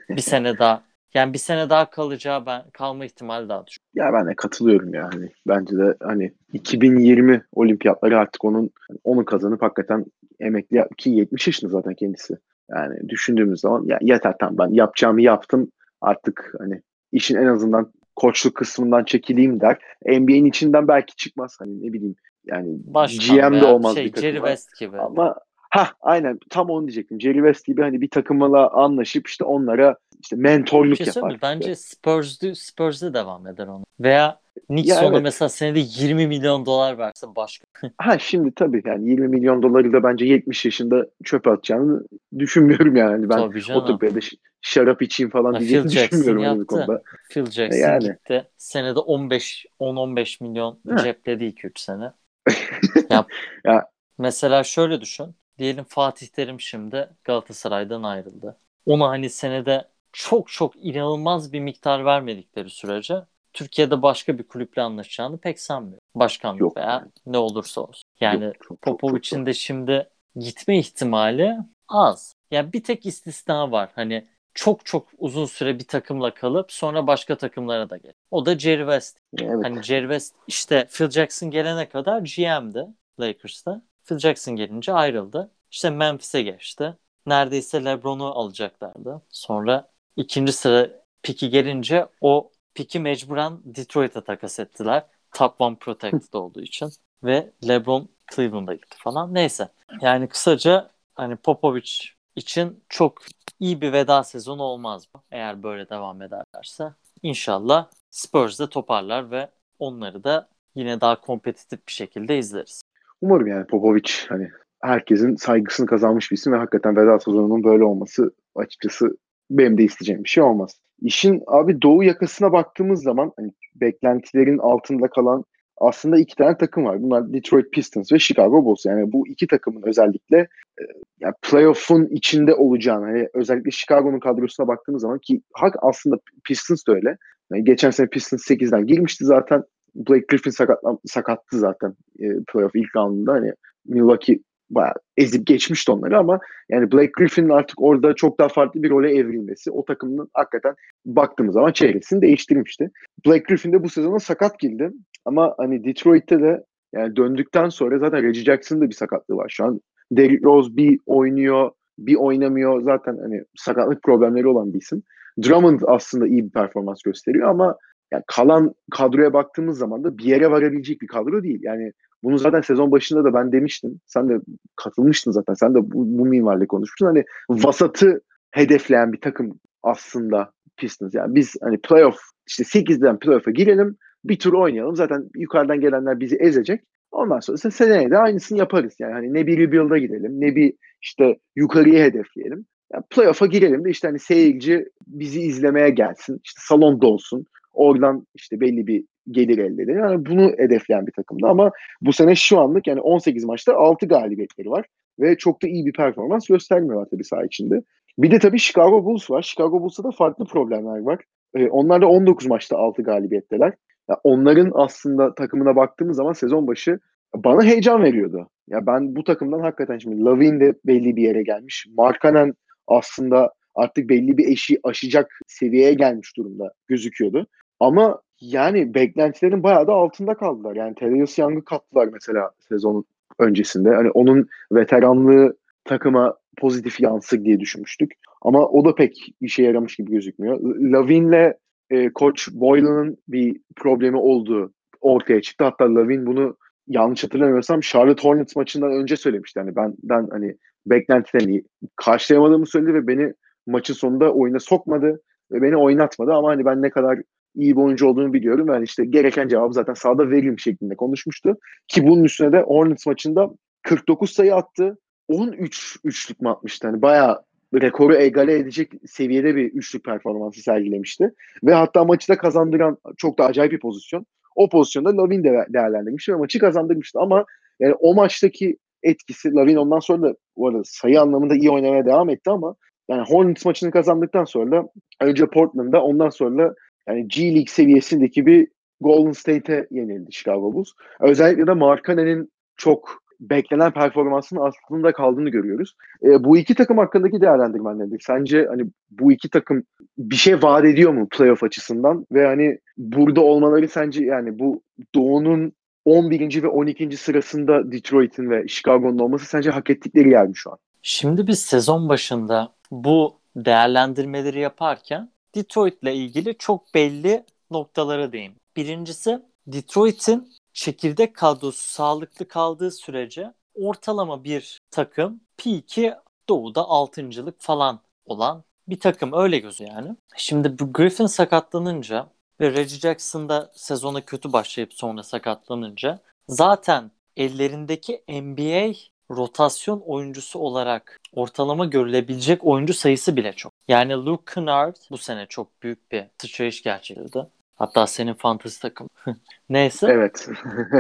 bir sene daha yani bir sene daha kalacağı ben kalma ihtimali daha düşük. Ya ben de katılıyorum yani. Bence de hani 2020 olimpiyatları artık onun onu kazanıp hakikaten emekli ki 70 yaşında zaten kendisi. Yani düşündüğümüz zaman ya yeter tamam ben yapacağımı yaptım. Artık hani işin en azından koçluk kısmından çekileyim der. NBA'nin içinden belki çıkmaz hani ne bileyim yani Başkan GM de olmaz şey, bir takıma. Jerry West gibi. Ama ha aynen tam onu diyecektim. Jerry West gibi hani bir takımla anlaşıp işte onlara işte mentorluk şey yapar. Bence Spurs'de, Spurs'de devam eder onu. Veya Knicks Ya ona evet. mesela senede 20 milyon dolar verse başka. Ha şimdi tabii yani 20 milyon doları da bence 70 yaşında çöpe atacağını düşünmüyorum yani. Ben ş- şarap içeyim falan Phil Jackson düşünmüyorum bir yaptı. konuda. Phil Jackson Yani. gitti. Senede 15 10-15 milyon Heh. cepledi 2-3 sene. ya, Ya. Mesela şöyle düşün. Diyelim Fatih Terim şimdi Galatasaray'dan ayrıldı. Ona hani senede çok çok inanılmaz bir miktar vermedikleri sürece Türkiye'de başka bir kulüple anlaşacağını pek sanmıyorum. Başkanlık Yok veya ne olursa olsun. Yani Yok, çok, çok, çok Popovic'in de şimdi gitme ihtimali az. Yani bir tek istisna var. Hani çok çok uzun süre bir takımla kalıp sonra başka takımlara da gel. O da Jerry West. Evet. Hani Jerry West işte Phil Jackson gelene kadar GM'di Lakers'ta. Phil Jackson gelince ayrıldı. İşte Memphis'e geçti. Neredeyse LeBron'u alacaklardı. Sonra ikinci sıra piki gelince o piki mecburen Detroit'e takas ettiler. Top one protected olduğu için. Ve LeBron Cleveland'a gitti falan. Neyse. Yani kısaca hani Popovich için çok iyi bir veda sezonu olmaz mı? Eğer böyle devam ederlerse. İnşallah Spurs de toparlar ve onları da yine daha kompetitif bir şekilde izleriz. Umarım yani Popovic hani herkesin saygısını kazanmış bir isim ve hakikaten veda sezonunun böyle olması açıkçası benim de isteyeceğim bir şey olmaz. İşin abi doğu yakasına baktığımız zaman hani beklentilerin altında kalan aslında iki tane takım var. Bunlar Detroit Pistons ve Chicago Bulls. Yani bu iki takımın özellikle e, yani playoff'un içinde olacağını hani özellikle Chicago'nun kadrosuna baktığımız zaman ki hak aslında Pistons da öyle. Yani geçen sene Pistons 8'den girmişti zaten. Blake Griffin sakatlan, sakattı zaten e, playoff ilk roundunda. Hani Milwaukee bayağı ezip geçmişti onları ama yani Blake Griffin'in artık orada çok daha farklı bir role evrilmesi o takımın hakikaten baktığımız zaman çehresini değiştirmişti. Blake Griffin de bu sezona sakat girdi ama hani Detroit'te de yani döndükten sonra zaten Reggie Jackson'ın da bir sakatlığı var şu an. Derrick Rose bir oynuyor, bir oynamıyor. Zaten hani sakatlık problemleri olan bir isim. Drummond aslında iyi bir performans gösteriyor ama yani kalan kadroya baktığımız zaman da bir yere varabilecek bir kadro değil. Yani bunu zaten sezon başında da ben demiştim. Sen de katılmıştın zaten. Sen de bu, bu minvalde konuşmuştun. Hani vasatı hedefleyen bir takım aslında Pistons. Yani biz hani playoff işte 8'den playoff'a girelim. Bir tur oynayalım. Zaten yukarıdan gelenler bizi ezecek. Ondan sonra seneye de aynısını yaparız. Yani hani ne bir rebuild'a gidelim ne bir işte yukarıya hedefleyelim. Yani playoff'a girelim de işte hani seyirci bizi izlemeye gelsin. İşte salon dolsun. Oradan işte belli bir gelir elde edelim. Yani bunu hedefleyen bir takımdı ama bu sene şu anlık yani 18 maçta 6 galibiyetleri var. Ve çok da iyi bir performans göstermiyorlar tabii saha içinde. Bir de tabii Chicago Bulls var. Chicago Bulls'ta da farklı problemler var. Ee, onlar da 19 maçta 6 galibiyetteler. Yani onların aslında takımına baktığımız zaman sezon başı bana heyecan veriyordu. Ya ben bu takımdan hakikaten şimdi Lavin de belli bir yere gelmiş. Markanen aslında artık belli bir eşi aşacak seviyeye gelmiş durumda gözüküyordu. Ama yani beklentilerin bayağı da altında kaldılar. Yani Thaddeus Young'ı kattılar mesela sezonun öncesinde. Hani onun veteranlığı takıma pozitif yansır diye düşünmüştük. Ama o da pek işe yaramış gibi gözükmüyor. Lavin'le e, Koç Boylan'ın bir problemi olduğu ortaya çıktı. Hatta Lavin bunu yanlış hatırlamıyorsam Charlotte Hornets maçından önce söylemişti. Yani ben, ben hani beklentilerini karşılayamadığımı söyledi ve beni maçın sonunda oyuna sokmadı ve beni oynatmadı ama hani ben ne kadar iyi bir oyuncu olduğunu biliyorum. Yani işte gereken cevabı zaten sahada veririm şeklinde konuşmuştu. Ki bunun üstüne de Hornets maçında 49 sayı attı. 13 üçlük mü atmıştı? Yani bayağı rekoru egale edecek seviyede bir üçlük performansı sergilemişti. Ve hatta maçı da kazandıran çok da acayip bir pozisyon. O pozisyonda Lavin de değerlendirmişti ve maçı kazandırmıştı. Ama yani o maçtaki etkisi Lavin ondan sonra da bu arada sayı anlamında iyi oynamaya devam etti ama yani Hornets maçını kazandıktan sonra da önce Portland'da ondan sonra yani G League seviyesindeki bir Golden State'e yenildi Chicago Bulls. Özellikle de Markkanen'in çok beklenen performansının aslında kaldığını görüyoruz. E, bu iki takım hakkındaki değerlendirmen nedir? Sence hani bu iki takım bir şey vaat ediyor mu playoff açısından ve hani burada olmaları sence yani bu Doğu'nun 11. ve 12. sırasında Detroit'in ve Chicago'nun olması sence hak ettikleri yer mi şu an? Şimdi biz sezon başında bu değerlendirmeleri yaparken Detroit'le ilgili çok belli noktalara değin. Birincisi Detroit'in çekirdek kadrosu sağlıklı kaldığı sürece ortalama bir takım P2 doğuda altıncılık falan olan bir takım öyle gözü yani. Şimdi bu Griffin sakatlanınca ve Reggie Jackson da sezona kötü başlayıp sonra sakatlanınca zaten ellerindeki NBA rotasyon oyuncusu olarak ortalama görülebilecek oyuncu sayısı bile çok. Yani Luke Kennard bu sene çok büyük bir sıçrayış gerçekleştirdi. Hatta senin fantasy takım. Neyse. Evet.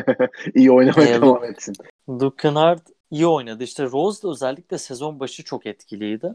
iyi oynamaya Ee, devam etsin. Luke Kennard iyi oynadı. İşte Rose da özellikle sezon başı çok etkiliydi.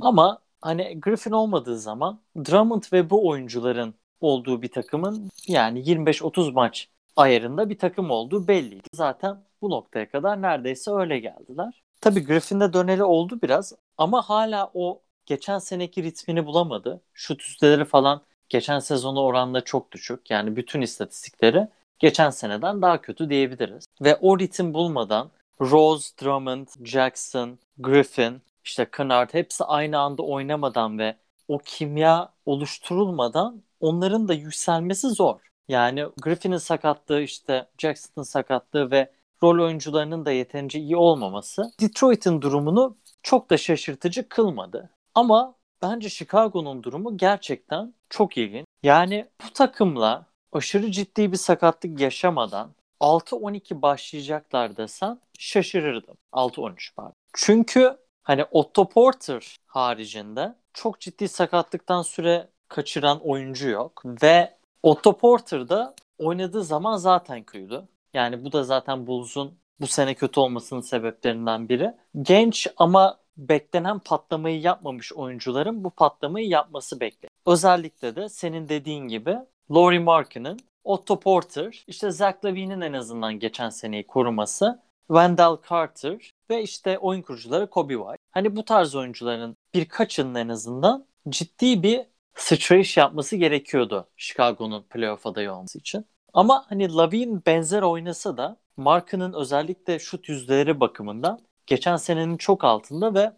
Ama hani Griffin olmadığı zaman Drummond ve bu oyuncuların olduğu bir takımın yani 25-30 maç ayarında bir takım olduğu belliydi. Zaten bu noktaya kadar neredeyse öyle geldiler. Tabii Griffin'de döneli oldu biraz ama hala o geçen seneki ritmini bulamadı. Şut üsteleri falan geçen sezona oranla çok düşük. Yani bütün istatistikleri geçen seneden daha kötü diyebiliriz. Ve o ritim bulmadan Rose, Drummond, Jackson, Griffin, işte Kennard hepsi aynı anda oynamadan ve o kimya oluşturulmadan onların da yükselmesi zor. Yani Griffin'in sakatlığı işte Jackson'ın sakatlığı ve rol oyuncularının da yeterince iyi olmaması Detroit'in durumunu çok da şaşırtıcı kılmadı. Ama bence Chicago'nun durumu gerçekten çok ilginç. Yani bu takımla aşırı ciddi bir sakatlık yaşamadan 6-12 başlayacaklar desen şaşırırdım. 6-13 pardon. Çünkü hani Otto Porter haricinde çok ciddi sakatlıktan süre kaçıran oyuncu yok. Ve Otto Porter da oynadığı zaman zaten kötüydü. Yani bu da zaten Bulls'un bu sene kötü olmasının sebeplerinden biri. Genç ama beklenen patlamayı yapmamış oyuncuların bu patlamayı yapması bekle. Özellikle de senin dediğin gibi Laurie Markkanen, Otto Porter, işte Zach Lavine'in en azından geçen seneyi koruması, Wendell Carter ve işte oyun kurucuları Kobe White. Hani bu tarz oyuncuların birkaçının en azından ciddi bir sıçrayış yapması gerekiyordu Chicago'nun playoff adayı olması için. Ama hani Lavine benzer oynasa da Mark'ının özellikle şut yüzdeleri bakımından geçen senenin çok altında ve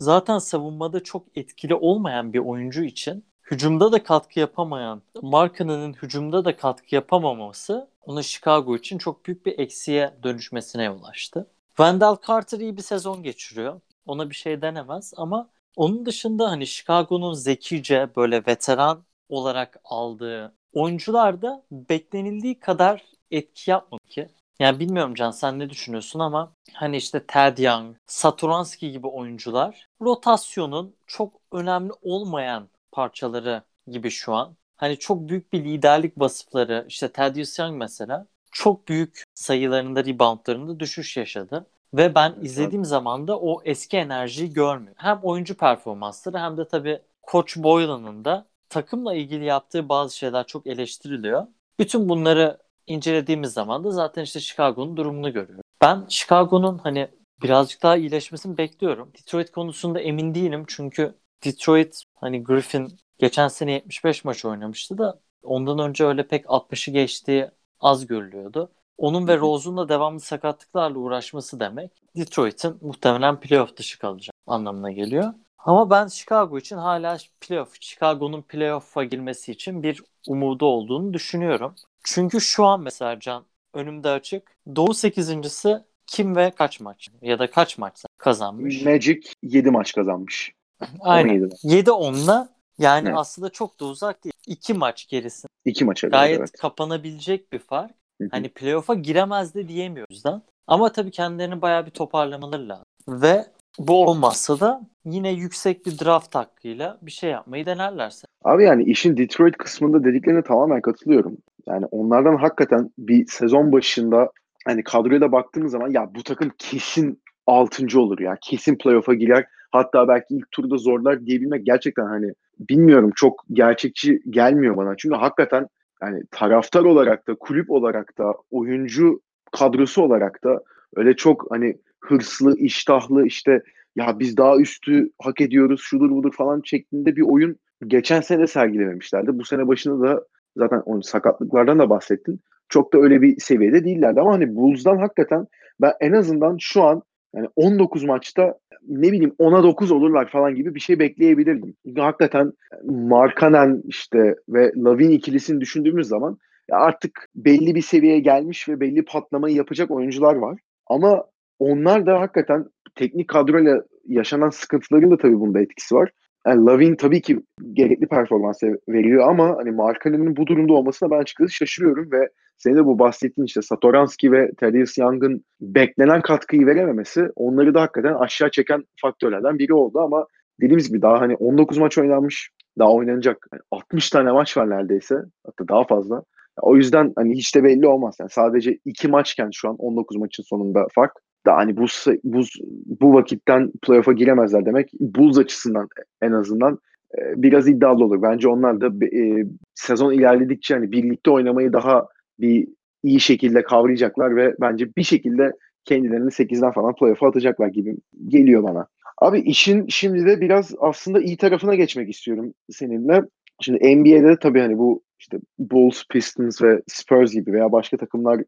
zaten savunmada çok etkili olmayan bir oyuncu için hücumda da katkı yapamayan Mark'ının hücumda da katkı yapamaması onu Chicago için çok büyük bir eksiye dönüşmesine yol açtı. Wendell Carter iyi bir sezon geçiriyor. Ona bir şey denemez ama Onun dışında hani Chicago'nun zekice böyle veteran olarak aldığı oyuncular da beklenildiği kadar etki yapmadı ki. Yani bilmiyorum Can sen ne düşünüyorsun ama hani işte Ted Young, Satoranski gibi oyuncular rotasyonun çok önemli olmayan parçaları gibi şu an. Hani çok büyük bir liderlik vasıfları işte Thaddeus Young mesela çok büyük sayılarında reboundlarında düşüş yaşadı. Ve ben izlediğim zaman da o eski enerjiyi görmüyorum. Hem oyuncu performansları hem de tabii Koç Boylan'ın da takımla ilgili yaptığı bazı şeyler çok eleştiriliyor. Bütün bunları incelediğimiz zaman da zaten işte Chicago'nun durumunu görüyoruz. Ben Chicago'nun hani birazcık daha iyileşmesini bekliyorum. Detroit konusunda emin değilim çünkü Detroit hani Griffin geçen sene 75 maç oynamıştı da ondan önce öyle pek 60'ı geçtiği az görülüyordu. Onun ve Rose'un da devamlı sakatlıklarla uğraşması demek Detroit'in muhtemelen playoff dışı kalacak anlamına geliyor. Ama ben Chicago için hala playoff, Chicago'nun playoff'a girmesi için bir umudu olduğunu düşünüyorum. Çünkü şu an mesela Can önümde açık. Doğu 8.si kim ve kaç maç ya da kaç maç kazanmış? Magic 7 maç kazanmış. Aynen. 17'den. 7-10'la yani Evet. aslında çok da uzak değil. 2 maç gerisi. 2 maça Gayet evet. kapanabilecek bir fark. Hı hı. Hani playoff'a giremez de diyemiyoruz da. Ama tabii kendilerini bayağı bir toparlamaları lazım. Ve bu olmazsa da yine yüksek bir draft hakkıyla bir şey yapmayı denerlerse. Abi yani işin Detroit kısmında dediklerine tamamen katılıyorum. Yani onlardan hakikaten bir sezon başında hani kadroya da baktığımız zaman ya bu takım kesin 6. olur ya. Kesin playoff'a girer. Hatta belki ilk turda zorlar diyebilmek gerçekten hani bilmiyorum çok gerçekçi gelmiyor bana. Çünkü hakikaten yani taraftar olarak da kulüp olarak da oyuncu kadrosu olarak da öyle çok hani hırslı, iştahlı işte ya biz daha üstü hak ediyoruz şudur budur falan şeklinde bir oyun geçen sene sergilememişlerdi. Bu sene başında da zaten onun sakatlıklardan da bahsettin. Çok da öyle bir seviyede değillerdi ama hani Bulls'dan hakikaten ben en azından şu an yani 19 maçta ne bileyim 10'a 9 olurlar falan gibi bir şey bekleyebilirdim. Hakikaten Markanen işte ve Lavin ikilisini düşündüğümüz zaman artık belli bir seviyeye gelmiş ve belli patlamayı yapacak oyuncular var. Ama onlar da hakikaten teknik kadroyla yaşanan sıkıntıların da tabii bunda etkisi var. Yani Lavin tabii ki gerekli performans veriyor ama hani Markanen'in bu durumda olmasına ben açıkçası şaşırıyorum ve senin de bu bahsettiğin işte Satoranski ve Thaddeus Young'ın beklenen katkıyı verememesi onları da hakikaten aşağı çeken faktörlerden biri oldu ama dediğimiz gibi daha hani 19 maç oynanmış daha oynanacak Yani 60 tane maç var neredeyse hatta daha fazla. O yüzden hani hiç de belli olmaz. Yani sadece iki maçken şu an 19 maçın sonunda fark. Da hani bu bu bu vakitten playoff'a giremezler demek. Bulls açısından en azından e, biraz iddialı olur. Bence onlar da e, sezon ilerledikçe hani birlikte oynamayı daha bir iyi şekilde kavrayacaklar ve bence bir şekilde kendilerini 8'den falan playoff'a atacaklar gibi geliyor bana. Abi işin şimdi de biraz aslında iyi tarafına geçmek istiyorum seninle. Şimdi NBA'de tabii hani bu işte Bulls, Pistons ve Spurs gibi veya başka takımlar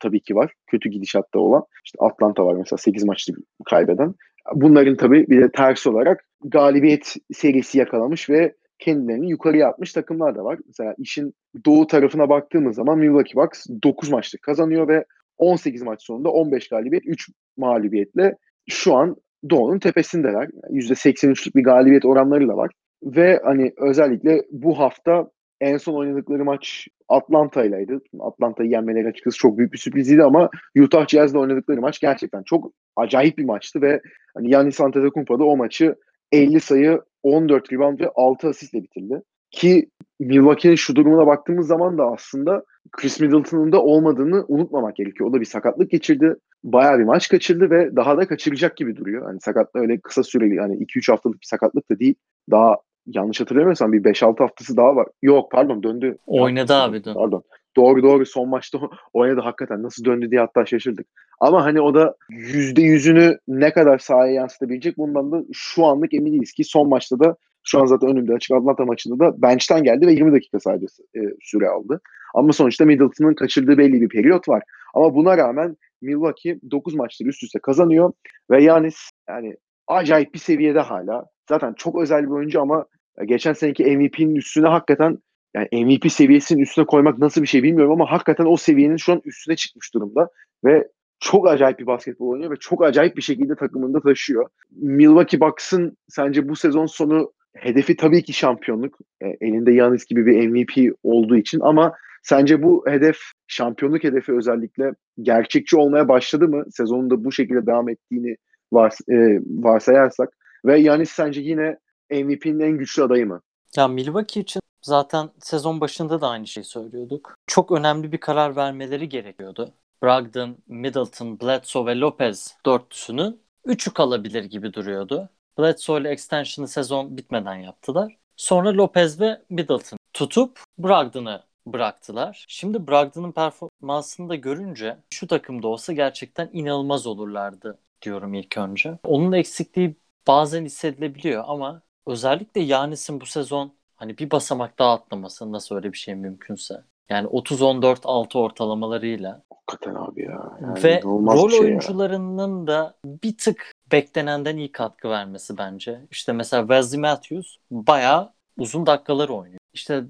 tabii ki var. Kötü gidişatta olan. İşte Atlanta var mesela 8 maçlı kaybeden. Bunların tabii bir de ters olarak galibiyet serisi yakalamış ve kendilerini yukarıya atmış takımlar da var. Mesela işin doğu tarafına baktığımız zaman Milwaukee Bucks 9 maçlık kazanıyor ve 18 maç sonunda 15 galibiyet 3 mağlubiyetle şu an Doğu'nun tepesindeler. %83'lük bir galibiyet oranları da var. Ve hani özellikle bu hafta en son oynadıkları maç Atlanta'ylaydı. Atlanta'yı yenmeleri açıkçası çok büyük bir sürpriziydi ama Utah Jazz'la oynadıkları maç gerçekten çok acayip bir maçtı ve hani Giannis Antetokounmpo da o maçı 50 sayı, 14 rebound ve 6 asistle bitirdi. Ki Milwaukee'nin şu durumuna baktığımız zaman da aslında Chris Middleton'un da olmadığını unutmamak gerekiyor. O da bir sakatlık geçirdi. Bayağı bir maç kaçırdı ve daha da kaçıracak gibi duruyor. Hani sakatlık öyle kısa süreli yani 2-3 haftalık bir sakatlık da değil. Daha yanlış hatırlamıyorsam bir 5-6 haftası daha var. Yok pardon döndü. Oynadı abi dön. Pardon. Doğru doğru son maçta oynadı hakikaten. Nasıl döndü diye hatta şaşırdık. Ama hani o da yüzde yüzünü ne kadar sahaya yansıtabilecek bundan da şu anlık emin değiliz ki son maçta da şu an zaten önümde açık Atlanta maçında da bench'ten geldi ve 20 dakika sadece e, süre aldı. Ama sonuçta Middleton'ın kaçırdığı belli bir periyot var. Ama buna rağmen Milwaukee 9 maçları üst üste kazanıyor ve Yanis yani acayip bir seviyede hala. Zaten çok özel bir oyuncu ama geçen seneki MVP'nin üstüne hakikaten yani MVP seviyesinin üstüne koymak nasıl bir şey bilmiyorum ama hakikaten o seviyenin şu an üstüne çıkmış durumda ve çok acayip bir basketbol oynuyor ve çok acayip bir şekilde takımında taşıyor. Milwaukee Bucks'ın sence bu sezon sonu hedefi tabii ki şampiyonluk. E, elinde Yanis gibi bir MVP olduğu için ama sence bu hedef şampiyonluk hedefi özellikle gerçekçi olmaya başladı mı? Sezonun da bu şekilde devam ettiğini vars e, varsayarsak ve Yanis sence yine MVP'nin en güçlü adayı mı? Ya Milwaukee için zaten sezon başında da aynı şeyi söylüyorduk. Çok önemli bir karar vermeleri gerekiyordu. Brogdon, Middleton, Bledsoe ve Lopez dörtlüsünün üçü kalabilir gibi duruyordu. Bledsoe ile extension'ı sezon bitmeden yaptılar. Sonra Lopez ve Middleton tutup Brogdon'ı bıraktılar. Şimdi Brogdon'un performansını da görünce şu takımda olsa gerçekten inanılmaz olurlardı diyorum ilk önce. Onun eksikliği bazen hissedilebiliyor ama özellikle Yanis'in bu sezon hani bir basamak daha atlaması nasıl öyle bir şey mümkünse. Yani 30-14-6 ortalamalarıyla. Hakikaten abi ya. Yani Ve rol şey oyuncularının ya. da bir tık beklenenden iyi katkı vermesi bence. İşte mesela Wesley Matthews bayağı uzun dakikalar oynuyor. İşte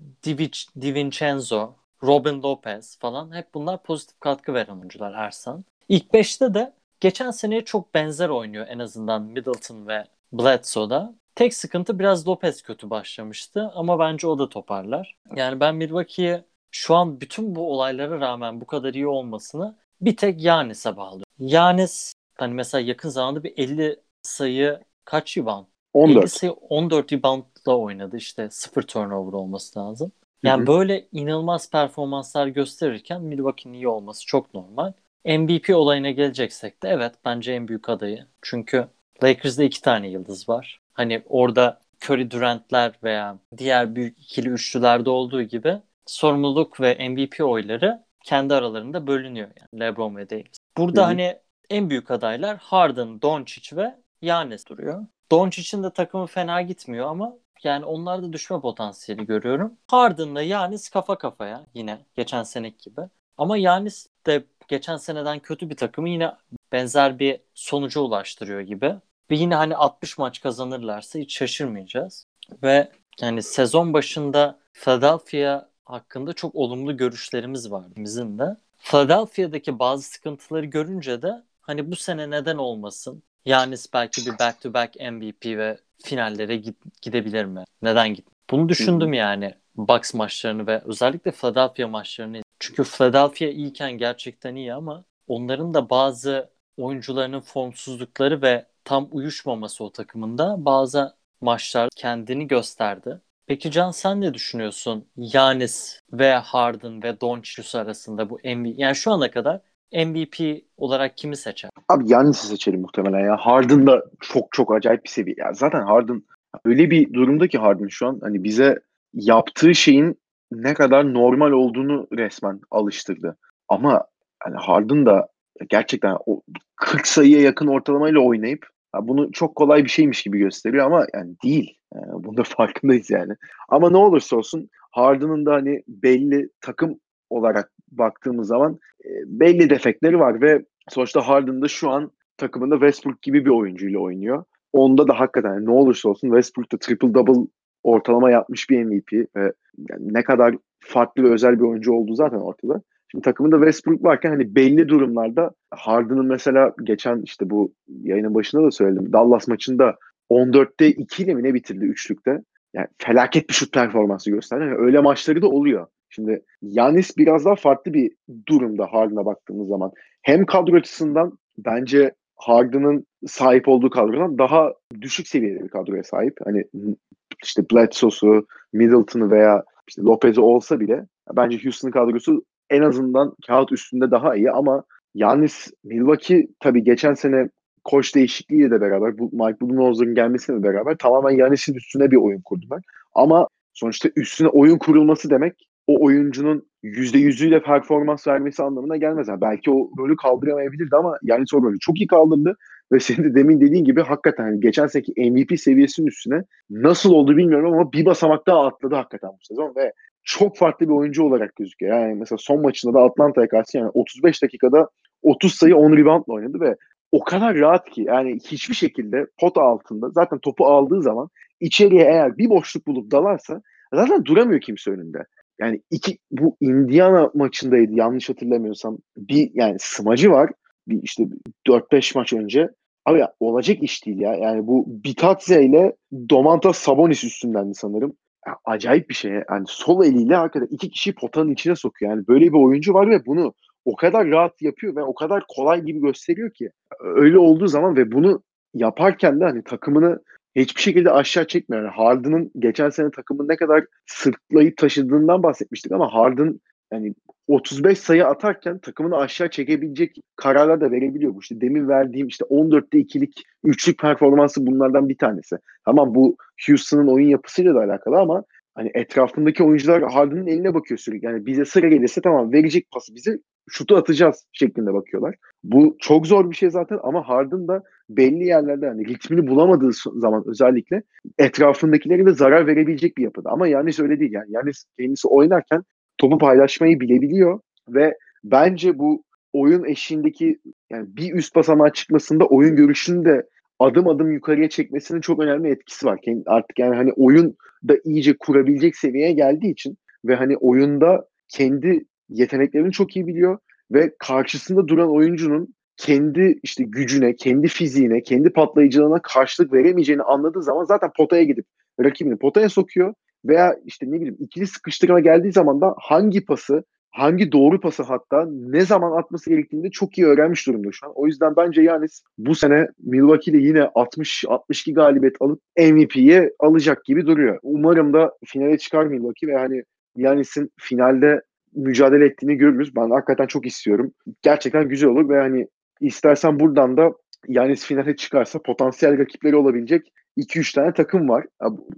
DiVincenzo, Robin Lopez falan hep bunlar pozitif katkı veren oyuncular Ersan. İlk 5'te de geçen seneye çok benzer oynuyor en azından Middleton ve Bledsoe'da. Tek sıkıntı biraz Lopez kötü başlamıştı ama bence o da toparlar. Yani ben Milwaukee'ye şu an bütün bu olaylara rağmen bu kadar iyi olmasını bir tek Yanis'e bağlıyorum. Yanis hani mesela yakın zamanda bir 50 sayı kaç rebound? 14. 50 sayı 14 reboundla oynadı işte sıfır turnover olması lazım. Yani Hı hı. böyle inanılmaz performanslar gösterirken Milwaukee'nin iyi olması çok normal. MVP olayına geleceksek de evet bence en büyük adayı. Çünkü Lakers'da iki tane yıldız var. Hani orada Curry Durant'ler veya diğer büyük ikili üçlülerde olduğu gibi sorumluluk ve MVP oyları kendi aralarında bölünüyor yani LeBron ve Davis. Burada Hı hı. hani en büyük adaylar Harden, Doncic ve Giannis duruyor. Doncic'in de takımı fena gitmiyor ama yani onlarda düşme potansiyeli görüyorum. Harden'la Giannis kafa kafaya yine geçen seneki gibi. Ama Giannis de geçen seneden kötü bir takımı yine benzer bir sonuca ulaştırıyor gibi. Ve yine hani 60 maç kazanırlarsa hiç şaşırmayacağız. Ve yani sezon başında Philadelphia hakkında çok olumlu görüşlerimiz var bizim de. Philadelphia'daki bazı sıkıntıları görünce de hani bu sene neden olmasın? Yanis belki bir back to back MVP ve finallere git- gidebilir mi? Neden git? Bunu düşündüm yani Bucks maçlarını ve özellikle Philadelphia maçlarını. Çünkü Philadelphia iyiyken gerçekten iyi ama onların da bazı oyuncularının formsuzlukları ve tam uyuşmaması o takımında bazı maçlar kendini gösterdi. Peki Can sen ne düşünüyorsun? Yanis ve Harden ve Doncic arasında bu MVP yani şu ana kadar MVP olarak kimi seçer? Abi Yannis'i seçelim muhtemelen ya. Harden da çok çok acayip bir seviye. Ya zaten Harden öyle bir durumda ki Harden şu an hani bize yaptığı şeyin ne kadar normal olduğunu resmen alıştırdı. Ama hani Harden da gerçekten o 40 sayıya yakın ortalamayla oynayıp bunu çok kolay bir şeymiş gibi gösteriyor ama yani değil. Yani bunda farkındayız yani. Ama ne olursa olsun Harden'ın da hani belli takım olarak baktığımız zaman e, belli defekleri var ve sonuçta Harden da şu an takımında Westbrook gibi bir oyuncuyla oynuyor. Onda da hakikaten ne olursa olsun Westbrook'ta triple double ortalama yapmış bir MVP ve yani ne kadar farklı ve özel bir oyuncu olduğu zaten ortada. Şimdi takımında Westbrook varken hani belli durumlarda Harden'ın mesela geçen işte bu yayının başında da söyledim. Dallas maçında 14'te 2 ile mi ne bitirdi üçlükte? Yani felaket bir şut performansı gösterdi. Yani öyle maçları da oluyor. Şimdi Yanis biraz daha farklı bir durumda Harden'a baktığımız zaman. Hem kadro açısından bence Harden'ın sahip olduğu kadrodan daha düşük seviyede bir kadroya sahip. Hani işte Bledsoe'su, Middleton'ı veya işte Lopez'i olsa bile bence Houston kadrosu en azından kağıt üstünde daha iyi ama Yanis Milwaukee tabii geçen sene koç değişikliğiyle de beraber bu Mike Budenholzer'ın gelmesiyle beraber tamamen Yanis'in üstüne bir oyun kurdular. Ama sonuçta üstüne oyun kurulması demek o oyuncunun %100'üyle performans vermesi anlamına gelmez. Yani belki o rolü kaldıramayabilirdi ama Yanis o rolü çok iyi kaldırdı ve senin de demin dediğin gibi hakikaten hani geçen seneki MVP seviyesinin üstüne nasıl oldu bilmiyorum ama bir basamak daha atladı hakikaten bu sezon ve çok farklı bir oyuncu olarak gözüküyor. Yani mesela son maçında da Atlanta'ya karşı yani 35 dakikada 30 sayı 10 reboundla oynadı ve o kadar rahat ki yani hiçbir şekilde pot altında zaten topu aldığı zaman içeriye eğer bir boşluk bulup dalarsa zaten duramıyor kimse önünde. Yani iki bu Indiana maçındaydı yanlış hatırlamıyorsam. Bir yani smacı var. Bir işte 4-5 maç önce. Abi ya, olacak iş değil ya. Yani bu Bitadze ile Domantas Sabonis üstündendi sanırım. Ya, acayip bir şey. Yani sol eliyle hakikaten iki kişiyi potanın içine sokuyor. Yani böyle bir oyuncu var ve bunu o kadar rahat yapıyor ve o kadar kolay gibi gösteriyor ki. Öyle olduğu zaman ve bunu yaparken de hani takımını hiçbir şekilde aşağı çekmiyor. Yani Harden'ın geçen sene takımın ne kadar sırtlayıp taşıdığından bahsetmiştik ama Harden yani 35 sayı atarken takımını aşağı çekebilecek kararlar da verebiliyor. Bu işte demin verdiğim işte 14'te ikilik üçlük performansı bunlardan bir tanesi. Tamam bu Houston'ın oyun yapısıyla da alakalı ama hani etrafındaki oyuncular Harden'ın eline bakıyor sürekli. Yani bize sıra gelirse tamam verecek pası bize şutu atacağız şeklinde bakıyorlar. Bu çok zor bir şey zaten ama Harden da belli yerlerde hani ritmini bulamadığı zaman özellikle etrafındakilere de zarar verebilecek bir yapıda. Ama Yanis öyle değil yani. Yanis kendisi oynarken topu paylaşmayı bilebiliyor ve bence bu oyun eşiğindeki yani bir üst basamağa çıkmasında oyun görüşünü de adım adım yukarıya çekmesinin çok önemli etkisi var. Artık yani hani oyun da iyice kurabilecek seviyeye geldiği için ve hani oyunda kendi yeteneklerini çok iyi biliyor ve karşısında duran oyuncunun kendi işte gücüne, kendi fiziğine, kendi patlayıcılığına karşılık veremeyeceğini anladığı zaman zaten potaya gidip rakibini potaya sokuyor veya işte ne bileyim ikili sıkıştırma geldiği zaman da hangi pası, hangi doğru pası hatta ne zaman atması gerektiğini de çok iyi öğrenmiş durumda şu an. O yüzden bence Yanis bu sene Milwaukee'de yine 60-62 galibiyet alıp MVP'ye alacak gibi duruyor. Umarım da finale çıkar Milwaukee ve hani Yanis'in finalde mücadele ettiğini görürüz. Ben hakikaten çok istiyorum. Gerçekten güzel olur ve hani istersen buradan da Yanis finale çıkarsa potansiyel rakipleri olabilecek 2-3 tane takım var.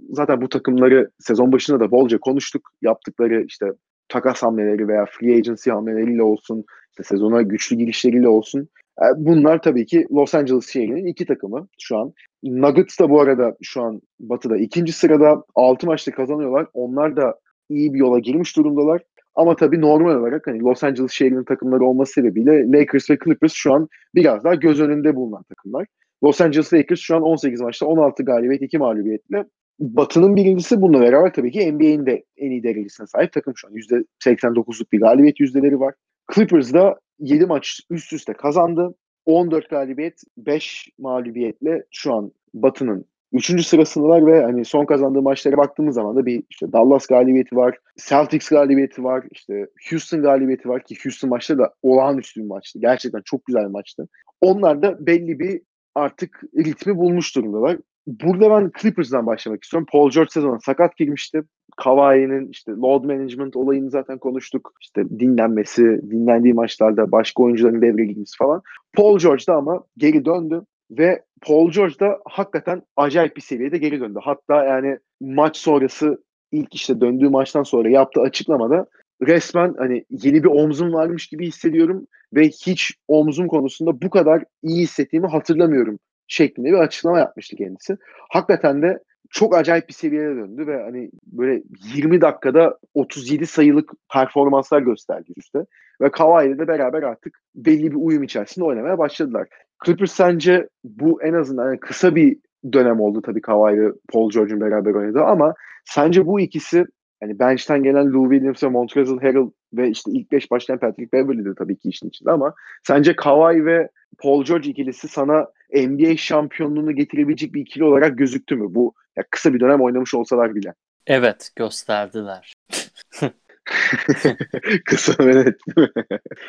Zaten bu takımları sezon başında da bolca konuştuk. Yaptıkları işte takas hamleleri veya free agency hamleleriyle olsun, işte sezona güçlü girişleriyle olsun. E, bunlar tabii ki Los Angeles şehrinin iki takımı şu an. Nuggets da bu arada şu an batıda ikinci sırada 6 maçta kazanıyorlar. Onlar da iyi bir yola girmiş durumdalar. Ama tabii normal olarak hani Los Angeles şehrinin takımları olması sebebiyle Lakers ve Clippers şu an biraz daha göz önünde bulunan takımlar. Los Angeles Lakers şu an 18 maçta 16 galibiyet 2 mağlubiyetle Batı'nın birincisi bununla beraber tabii ki NBA'in de en iyi derecesine sahip takım şu an. %89'luk bir galibiyet yüzdeleri var. Clippers da 7 maç üst üste kazandı. 14 galibiyet 5 mağlubiyetle şu an Batı'nın Üçüncü sırasındalar ve hani son kazandığı maçlara baktığımız zaman da bir işte Dallas galibiyeti var, Celtics galibiyeti var, işte Houston galibiyeti var ki Houston maçta da olağanüstü bir maçtı. Gerçekten çok güzel bir maçtı. Onlar da belli bir artık ritmi bulmuş durumdalar. Burada ben Clippers'dan başlamak istiyorum. Paul George sezona sakat girmişti. Kawhi'nin işte load management olayını zaten konuştuk. İşte dinlenmesi, dinlendiği maçlarda başka oyuncuların devreye girmesi falan. Paul George da ama geri döndü ve Paul George da hakikaten acayip bir seviyede geri döndü. Hatta yani maç sonrası ilk işte döndüğü maçtan sonra yaptığı açıklamada resmen hani yeni bir omzum varmış gibi hissediyorum ve hiç omzum konusunda bu kadar iyi hissettiğimi hatırlamıyorum şeklinde bir açıklama yapmıştı kendisi. Hakikaten de çok acayip bir seviyeye döndü ve hani böyle 20 dakikada 37 sayılık performanslar gösterdi üstte. Ve Kawhi ile de beraber artık belli bir uyum içerisinde oynamaya başladılar. Clippers sence bu en azından yani kısa bir dönem oldu tabii Kawhi ve Paul George'un beraber oynadığı ama sence bu ikisi yani bench'ten gelen Lou Williams ve Montrezl Harrell ve işte ilk beş başlayan Patrick Beverley de tabii ki işin içinde ama sence Kawhi ve Paul George ikilisi sana NBA şampiyonluğunu getirebilecek bir ikili olarak gözüktü mü? Bu ya kısa bir dönem oynamış olsalar bile. Evet gösterdiler. kısa ve net.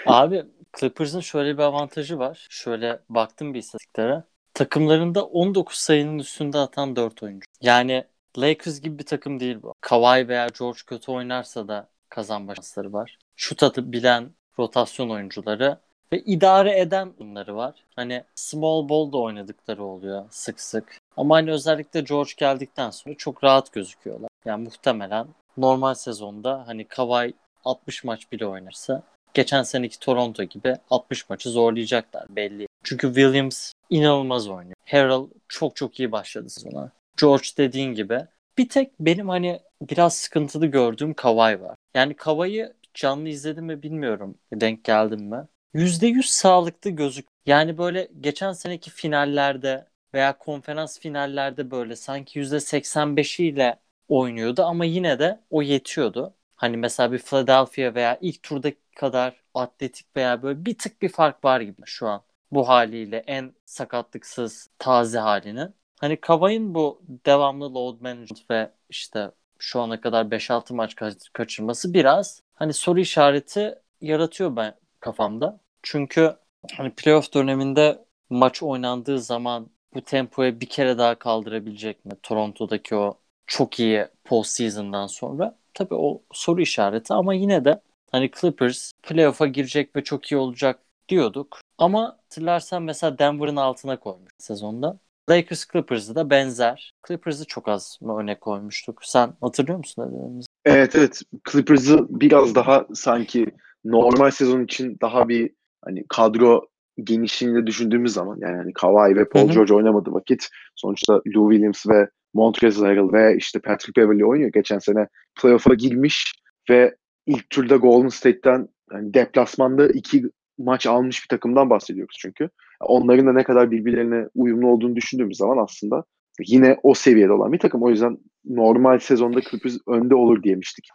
Abi Clippers'ın şöyle bir avantajı var. Şöyle baktım bir istatistiklere. Takımlarında 19 sayının üstünde atan 4 oyuncu. Yani Lakers gibi bir takım değil bu. Kawhi veya George kötü oynarsa da kazanma şansları var. Şut atıp bilen rotasyon oyuncuları ve idare eden bunları var. Hani small ball da oynadıkları oluyor sık sık. Ama hani özellikle George geldikten sonra çok rahat gözüküyorlar. Yani muhtemelen normal sezonda hani Kawhi 60 maç bile oynarsa geçen seneki Toronto gibi 60 maçı zorlayacaklar belli. Çünkü Williams inanılmaz oynuyor. Harrell çok çok iyi başladı sezona. George dediğin gibi. Bir tek benim hani biraz sıkıntılı gördüğüm Kawhi var. Yani Kawhi'yi canlı izledim mi bilmiyorum. Denk geldim mi? %100 sağlıklı gözük. Yani böyle geçen seneki finallerde veya konferans finallerde böyle sanki %85'iyle oynuyordu ama yine de o yetiyordu. Hani mesela bir Philadelphia veya ilk turda kadar atletik veya böyle bir tık bir fark var gibi şu an. bu haliyle en sakatlıksız taze halini. Hani Kavay'ın bu devamlı load management ve işte şu ana kadar 5-6 maç ka- kaçırması biraz hani soru işareti yaratıyor ben kafamda. Çünkü hani playoff döneminde maç oynandığı zaman bu tempoya bir kere daha kaldırabilecek mi? Toronto'daki o çok iyi postseason'dan sonra. Tabii o soru işareti ama yine de hani Clippers playoff'a girecek ve çok iyi olacak diyorduk. Ama hatırlarsan mesela Denver'ın altına koymuş sezonda. Lakers Clippers'ı da benzer. Clippers'ı çok az mı öne koymuştuk? Sen hatırlıyor musun dediğimizi? Evet evet. Clippers'ı biraz daha sanki normal sezon için daha bir hani kadro genişliğini düşündüğümüz zaman yani hani Kawhi ve Paul. George oynamadı vakit sonuçta Lou Williams ve Montrezl Harrell ve işte Patrick Beverley oynuyor. Geçen sene playoff'a girmiş ve ilk turda Golden State'ten yani deplasmanda iki maç almış bir takımdan bahsediyoruz çünkü. Onların da ne kadar birbirlerine uyumlu olduğunu düşündüğümüz zaman aslında yine o seviyede olan bir takım. O yüzden normal sezonda Clippers önde olur diyemiştik.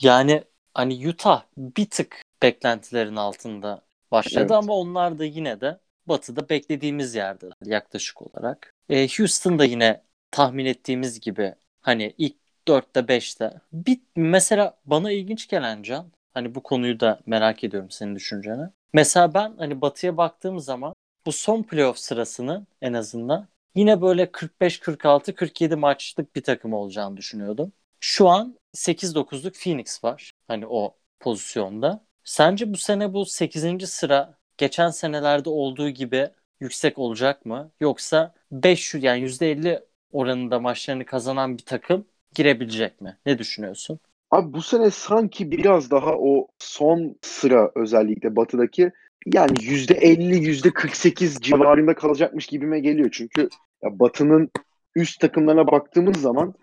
Yani hani Utah bir tık beklentilerin altında başladı Evet. ama onlar da yine de batıda beklediğimiz yerde yaklaşık olarak. E, Houston da yine tahmin ettiğimiz gibi hani ilk 4'te 5'te. Bir, mesela bana ilginç gelen Can hani bu konuyu da merak ediyorum senin düşünceni. Mesela ben hani batıya baktığım zaman bu son playoff sırasını en azından yine böyle 45 46 47 maçlık bir takım olacağını düşünüyordum. Şu an 8-9'luk Phoenix var. Hani o pozisyonda. Sence bu sene bu 8. sıra geçen senelerde olduğu gibi yüksek olacak mı? Yoksa 500 yani %50 oranında maçlarını kazanan bir takım girebilecek mi? Ne düşünüyorsun? Abi bu sene sanki biraz daha o son sıra özellikle batıdaki yani %50 %48 civarında kalacakmış gibime geliyor. Çünkü ya batının üst takımlarına baktığımız zaman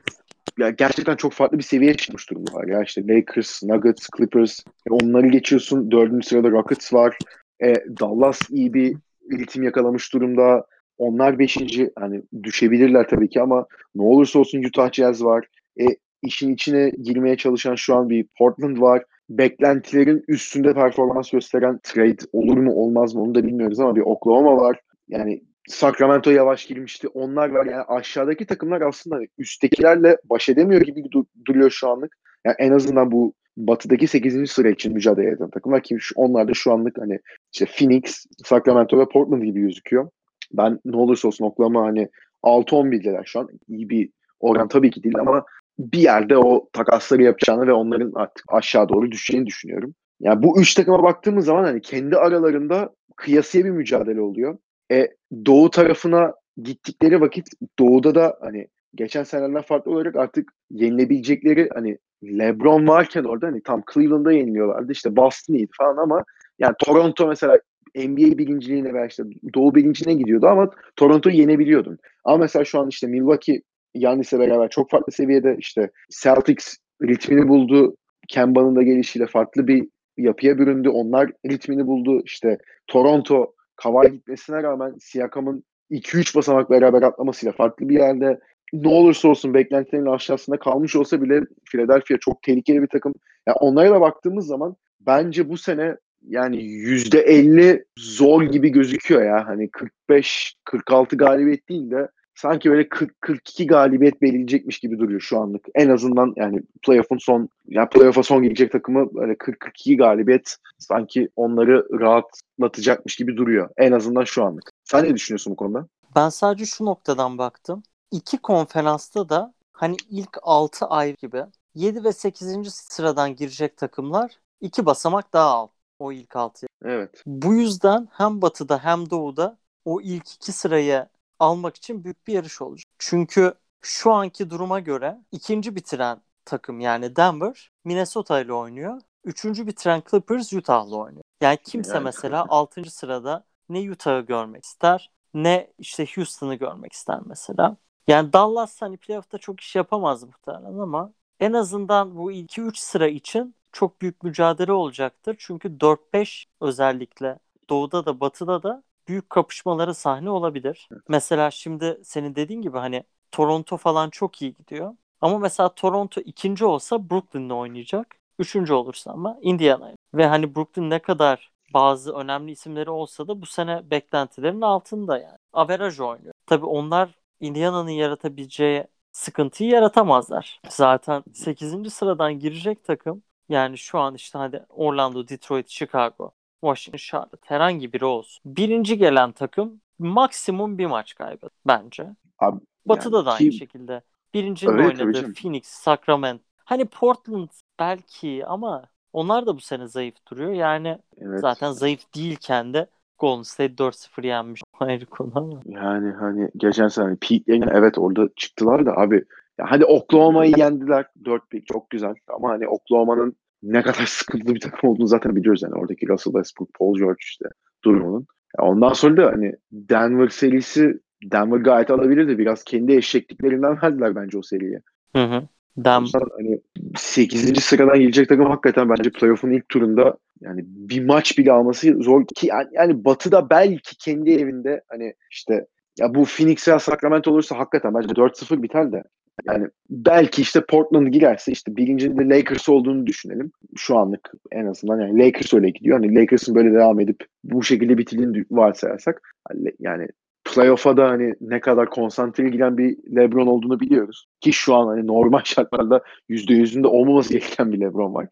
ya gerçekten çok farklı bir seviyeye çıkmış durumdalar. Ya işte Lakers, Nuggets, Clippers onları geçiyorsun. Dördüncü sırada Rockets var. E, Dallas iyi bir ritim yakalamış durumda. Onlar beşinci. Hani düşebilirler tabii ki ama ne olursa olsun Utah Jazz var. E, işin içine girmeye çalışan şu an bir Portland var. Beklentilerin üstünde performans gösteren trade olur mu olmaz mı onu da bilmiyoruz ama bir Oklahoma var. Yani Sacramento yavaş girmişti. Onlar var. Yani aşağıdaki takımlar aslında üsttekilerle baş edemiyor gibi du- duruyor şu anlık. Yani en azından bu batıdaki 8. sıra için mücadele eden takımlar ki şu- onlar da şu anlık hani işte Phoenix, Sacramento ve Portland gibi gözüküyor. Ben ne olursa olsun Oklahoma hani 6-11'deler şu an. İyi bir oran tabii ki değil ama bir yerde o takasları yapacağını ve onların artık aşağı doğru düşeceğini düşünüyorum. Yani bu üç takıma baktığımız zaman hani kendi aralarında kıyasıya bir mücadele oluyor. E, doğu tarafına gittikleri vakit doğuda da hani geçen senelerden farklı olarak artık yenilebilecekleri hani LeBron varken orada hani tam Cleveland'da yeniliyorlardı işte Boston iyiydi falan ama yani Toronto mesela NBA birinciliğine veya işte Doğu birinciliğine gidiyordu ama Toronto'yu yenebiliyordun. Ama mesela şu an işte Milwaukee Yannis'le beraber çok farklı seviyede işte Celtics ritmini buldu. Kemba'nın da gelişiyle farklı bir yapıya büründü. Onlar ritmini buldu. İşte Toronto Kawhi gitmesine rağmen Siakam'ın 2-3 basamak beraber atlamasıyla farklı bir yerde ne olursa olsun beklentilerin aşağısında kalmış olsa bile Philadelphia çok tehlikeli bir takım. Yani onlara da baktığımız zaman bence bu sene yani %50 zor gibi gözüküyor ya. Hani 45-46 galibiyet değil de sanki böyle 40-42 galibiyet belirleyecekmiş gibi duruyor şu anlık. En azından yani playoff'un son yani playoff'a son gidecek takımı böyle 40-42 galibiyet sanki onları rahatlatacakmış gibi duruyor. En azından şu anlık. Sen ne düşünüyorsun bu konuda? Ben sadece şu noktadan baktım. İki konferansta da hani ilk 6 ay gibi 7 ve 8. sıradan girecek takımlar iki basamak daha alt. O ilk 6. Evet. Bu yüzden hem batıda hem doğuda o ilk iki sırayı almak için büyük bir yarış olacak. Çünkü şu anki duruma göre ikinci bitiren takım yani Denver Minnesota ile oynuyor. Üçüncü bitiren Clippers Utah'la oynuyor. Yani kimse Yani. mesela 6. sırada ne Utah'ı görmek ister ne işte Houston'ı görmek ister mesela. Yani Dallas hani playoff'ta çok iş yapamaz muhtemelen ama en azından bu 2-3 sıra için çok büyük mücadele olacaktır. Çünkü 4-5 özellikle doğuda da batıda da büyük kapışmalara sahne olabilir. Mesela şimdi senin dediğin gibi hani Toronto falan çok iyi gidiyor. Ama mesela Toronto ikinci olsa Brooklyn'le oynayacak. Üçüncü olursa ama Indiana. Ve hani Brooklyn ne kadar bazı önemli isimleri olsa da bu sene beklentilerin altında yani. Averaj oynuyor. Tabii onlar Indiana'nın yaratabileceği sıkıntıyı yaratamazlar. Zaten 8. sıradan girecek takım yani şu an işte hadi Orlando, Detroit, Chicago, Washington, Charlotte herhangi biri olsun. Birinci gelen takım maksimum bir maç kaybeder bence. Abi, Batı'da yani da ki- aynı şekilde. Birincinin Öyle oynadığı. Phoenix, Sacramento. Hani Portland belki ama onlar da bu sene zayıf duruyor. Yani Evet. zaten zayıf değilken de Golden State 4-0 yenmiş. Ayrı konu ama. Yani hani geçen sene hani peaklerine evet orada çıktılar da abi ya hadi Oklahoma'yı yendiler 4 pick çok güzel ama hani Oklahoma'nın ne kadar sıkıntılı bir takım olduğunu zaten biliyoruz yani oradaki Russell Westbrook, Paul George işte durumunun. Ondan sonra da hani Denver serisi Denver gayet alabilirdi. Biraz kendi eşekliklerinden verdiler bence o seriyi. Hı hı. Dem hani 8. sıradan gelecek takım hakikaten bence playoff'un ilk turunda yani bir maç bile alması zor ki yani, yani Batı'da belki kendi evinde hani işte ya bu Phoenix veya Sacramento olursa hakikaten bence 4-0 biter de yani belki işte Portland girerse işte birincinin de Lakers olduğunu düşünelim. Şu anlık en azından yani Lakers öyle gidiyor. Hani Lakers'ın böyle devam edip bu şekilde bitirdiğini varsayarsak hani yani playoff'a da hani ne kadar konsantre giren bir LeBron olduğunu biliyoruz. Ki şu an hani normal şartlarda %100'ünde olmaması gereken bir LeBron var.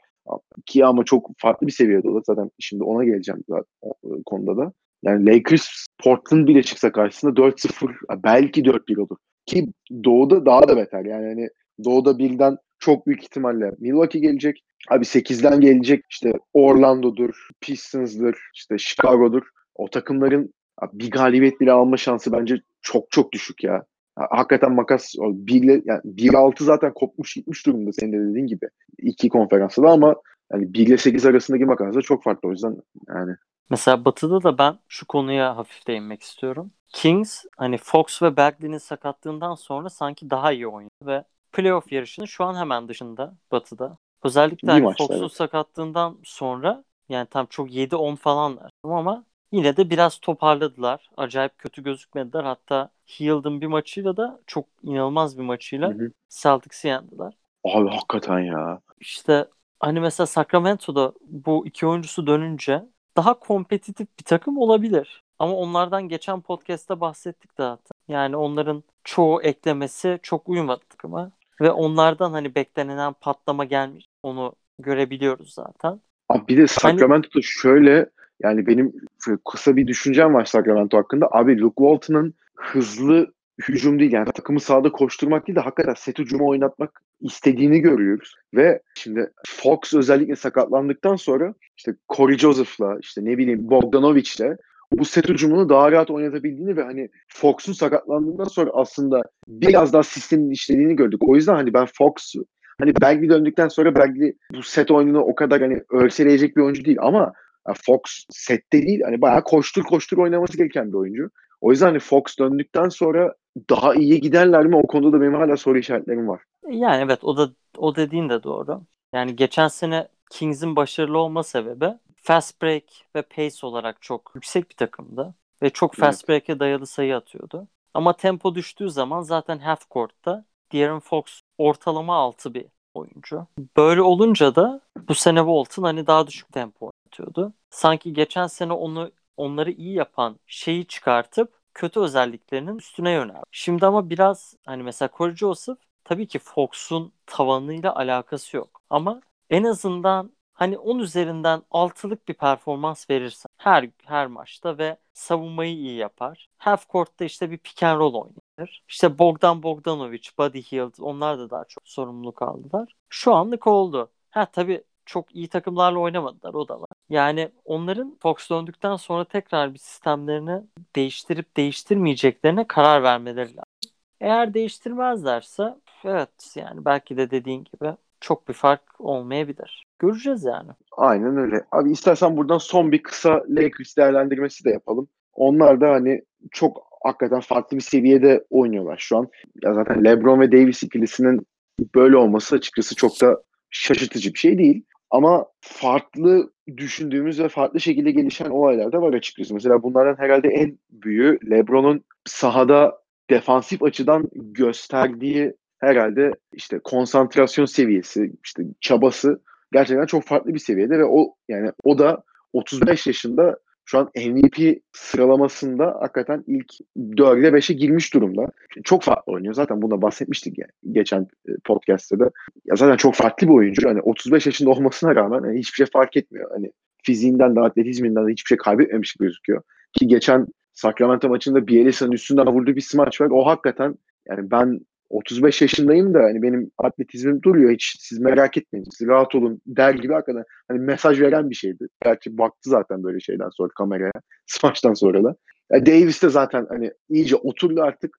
Ki ama çok farklı bir seviyede o da. Zaten şimdi ona geleceğim zaten o o konuda da. Yani Lakers Portland bile çıksa karşısında 4-0 belki 4-1 olur. Ki Doğu'da daha da beter. Yani hani Doğu'da birden çok büyük ihtimalle Milwaukee gelecek. Abi 8'den gelecek işte Orlando'dur, Pistons'dır, işte Chicago'dur. O takımların bir galibiyet bile alma şansı bence çok çok düşük ya. Ha- Hakikaten makas o birle, yani 1-6 zaten kopmuş gitmiş durumda senin de dediğin gibi. iki konferansta da ama yani 1 ile 8 arasındaki makas da çok farklı. O yüzden yani Mesela Batı'da da ben şu konuya hafif değinmek istiyorum. Kings hani Fox ve Bagley'nin sakatlığından sonra sanki daha iyi oynadı ve playoff yarışının şu an hemen dışında Batı'da. Özellikle hani Fox'un evet. sakatlığından sonra yani tam çok 7-10 falanlar ama yine de biraz toparladılar. Acayip kötü gözükmediler. Hatta Hield'ın bir maçıyla da çok inanılmaz bir maçıyla Hı hı. Celtics'i yendiler. abi hakikaten ya. İşte hani mesela Sacramento'da bu iki oyuncusu dönünce daha kompetitif bir takım olabilir. Ama onlardan geçen podcast'ta bahsettik zaten. Yani onların çoğu eklemesi çok uyumadı takıma. Ve onlardan hani beklenen patlama gelmiş. Onu görebiliyoruz zaten. Abi bir de Sacramento'da şöyle yani benim kısa bir düşüncem var Sacramento hakkında. Abi Luke Walton'ın hızlı hücum değil yani takımı sahada koşturmak değil de hakikaten set hücumu oynatmak istediğini görüyoruz. Ve şimdi Fox özellikle sakatlandıktan sonra işte Corey Joseph'la işte ne bileyim Bogdanovic'le bu set hücumunu daha rahat oynatabildiğini ve hani Fox'un sakatlandığından sonra aslında biraz daha sistemin işlediğini gördük. O yüzden hani ben Fox hani Bagley döndükten sonra Bagley bu set oyununu o kadar hani örseleyecek bir oyuncu değil ama Fox sette değil hani bayağı koştur koştur oynaması gereken bir oyuncu. O yüzden hani Fox döndükten sonra daha iyi giderler mi o konuda da benim hala soru işaretlerim var. Yani evet o da o dediğin de doğru. Yani geçen sene Kings'in başarılı olma sebebi fast break ve pace olarak çok yüksek bir takımdı. Ve çok fast break'e dayalı sayı atıyordu. Ama tempo düştüğü zaman zaten half court'ta De'Aaron Fox ortalama altı bir oyuncu. Böyle olunca da bu sene Walton hani daha düşük tempo oynatıyordu. Sanki geçen sene onu onları iyi yapan şeyi çıkartıp kötü özelliklerinin üstüne yöneldi. Şimdi ama biraz hani mesela Corey Joseph tabii ki Fox'un tavanıyla alakası yok. Ama en azından hani 10 üzerinden altılık bir performans verirsen her her maçta ve savunmayı iyi yapar. Half court'ta işte bir pick and roll oynayır. İşte Bogdan Bogdanovic, Buddy Hield onlar da daha çok sorumluluk aldılar. Şu anlık oldu. Ha tabii çok iyi takımlarla oynamadılar o da var. Yani onların Fox döndükten sonra tekrar bir sistemlerini değiştirip değiştirmeyeceklerine karar vermeleri lazım. Eğer değiştirmezlerse evet yani belki de dediğin gibi çok bir fark olmayabilir. Göreceğiz yani. Aynen öyle. Abi istersen buradan son bir kısa Lakers değerlendirmesi de yapalım. Onlar da hani çok hakikaten farklı bir seviyede oynuyorlar şu an. Ya zaten LeBron ve Davis ikilisinin böyle olması açıkçası çok da şaşırtıcı bir şey değil. Ama farklı düşündüğümüz ve farklı şekilde gelişen olaylar da var açıkçası. Mesela bunlardan herhalde en büyüğü LeBron'un sahada defansif açıdan gösterdiği herhalde işte konsantrasyon seviyesi, işte çabası gerçekten çok farklı bir seviyede ve o yani o da 35 yaşında şu an MVP sıralamasında hakikaten ilk 4'e 5'e girmiş durumda. Çok farklı oynuyor. Zaten bunda bahsetmiştik ya geçen e, podcast'te de. Ya zaten çok farklı bir oyuncu. Hani 35 yaşında olmasına rağmen hani hiçbir şey fark etmiyor. Hani fiziğinden de atletizminden de hiçbir şey kaybetmemiş gibi gözüküyor. Ki geçen Sacramento maçında Bielitsa'nın üstünden vurduğu bir smaç var. O hakikaten yani ben 35 yaşındayım da hani benim atletizmim duruyor hiç siz merak etmeyin siz rahat olun der gibi hakikaten hani mesaj veren bir şeydi. Gerçi baktı zaten böyle şeyden sonra kameraya smaçtan sonra da. Yani Davis de zaten hani iyice oturdu artık.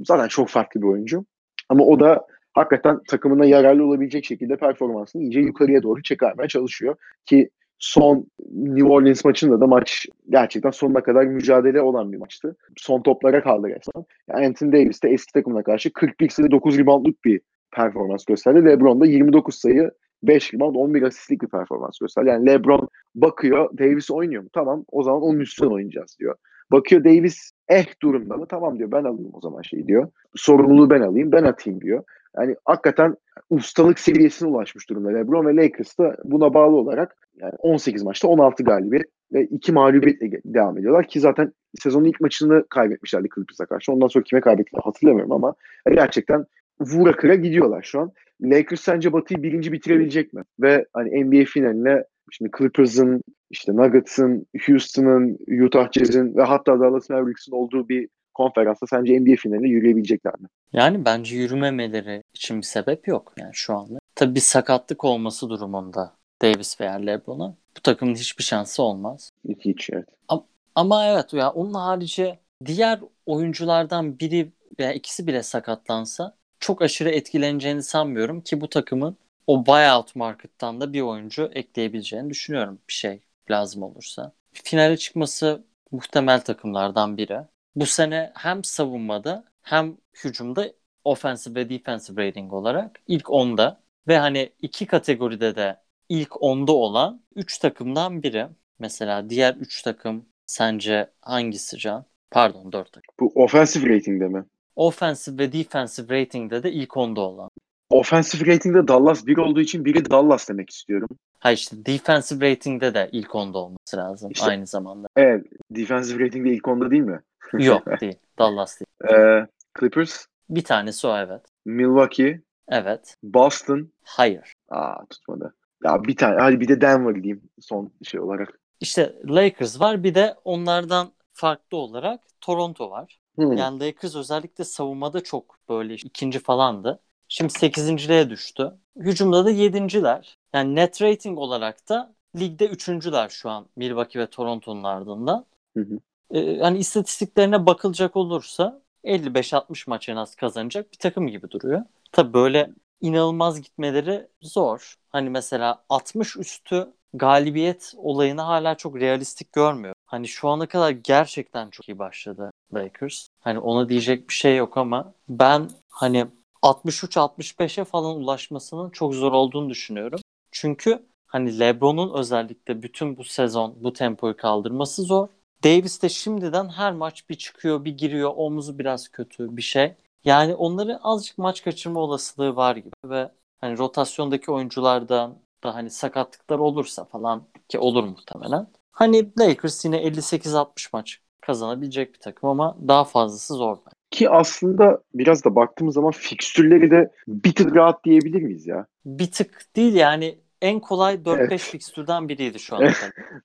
Zaten çok farklı bir oyuncu. Ama o da hakikaten takımına yararlı olabilecek şekilde performansını iyice yukarıya doğru çıkarmaya çalışıyor. Ki son New Orleans maçında da maç gerçekten sonuna kadar mücadele olan bir maçtı. Son toplara kaldı resmen. Yani Anthony Davis de eski takımına karşı 41 sayı 9 reboundluk bir performans gösterdi. LeBron da 29 sayı 5 rebound 11 asistlik bir performans gösterdi. Yani LeBron bakıyor Davis oynuyor mu? Tamam o zaman onun üstüne oynayacağız diyor. Bakıyor Davis eh durumda mı? Tamam diyor ben alayım o zaman şey diyor. Sorumluluğu ben alayım ben atayım diyor. Yani hakikaten ustalık seviyesine ulaşmış durumda LeBron ve Lakers da buna bağlı olarak yani 18 maçta 16 galibiyet ve 2 mağlubiyetle devam ediyorlar ki zaten sezonun ilk maçını kaybetmişlerdi Clippers'a karşı. Ondan sonra kime kaybettiler hatırlamıyorum ama gerçekten vura kıra gidiyorlar şu an. Lakers sence Batı'yı birinci bitirebilecek mi? Ve hani NBA finaline şimdi Clippers'ın, işte Nuggets'ın, Houston'ın, Utah Jazz'in ve hatta Dallas Mavericks'in olduğu bir konferansta sence NBA finaline yürüyebilecekler mi? Yani bence yürümemeleri için bir sebep yok yani şu anda. Tabii bir sakatlık olması durumunda Davis veya LeBron'a bu takımın hiçbir şansı olmaz. Hiç evet. Ama evet ya onun harici diğer oyunculardan biri veya ikisi bile sakatlansa çok aşırı etkileneceğini sanmıyorum ki bu takımın o buyout market'tan da bir oyuncu ekleyebileceğini düşünüyorum bir şey lazım olursa. Finale çıkması muhtemel takımlardan biri. Bu sene hem savunmada hem hücumda offensive ve defensive rating olarak ilk 10'da ve hani iki kategoride de ilk 10'da olan 3 takımdan biri. Mesela diğer 3 takım sence hangisi Can? Pardon 4 takım. Bu offensive rating'de mi? Offensive ve defensive rating'de de ilk 10'da olan. Offensive rating'de Dallas 1 olduğu için biri Dallas demek istiyorum. Ha işte defensive rating'de de ilk 10'da olması lazım İşte- aynı zamanda. Evet. Defensive rating'de ilk onda değil mi? Yok değil. Dallas değil. Ee, Clippers, Bir tanesi o evet. Milwaukee, Evet. Boston. Hayır. Aa tutmadı. Ya bir tane. Hadi bir de Denver diyeyim son şey olarak. İşte Lakers var bir de onlardan farklı olarak Toronto var. Hmm. Yani Lakers özellikle savunmada çok böyle ikinci falandı. Şimdi sekizinciliğe düştü. Hücumda da yedinciler. Yani net rating olarak da ligde üçüncüler şu an Milwaukee ve Toronto'nun ardından. Hı hı. Ee, hani istatistiklerine bakılacak olursa 55-60 maç en az kazanacak bir takım gibi duruyor. Tabii böyle inanılmaz gitmeleri zor. Hani mesela 60 üstü galibiyet olayını hala çok realistik görmüyor. Hani şu ana kadar gerçekten çok iyi başladı Lakers. Hani ona diyecek bir şey yok ama ben hani 63-65'e falan ulaşmasının çok zor olduğunu düşünüyorum. Çünkü hani LeBron'un özellikle bütün bu sezon bu tempoyu kaldırması zor. Davis de şimdiden her maç bir çıkıyor, bir giriyor, omuzu biraz kötü bir şey. Yani onları azıcık maç kaçırma olasılığı var gibi ve hani rotasyondaki oyunculardan da hani sakatlıklar olursa falan ki olur muhtemelen. Hani Lakers yine 58-60 maç kazanabilecek bir takım ama daha fazlası zor. bence. Ki aslında biraz da baktığımız zaman fikstürleri de bir tık rahat diyebilir miyiz ya? Bir tık değil yani en kolay 4-5 Evet. fikstürden biriydi şu kadar.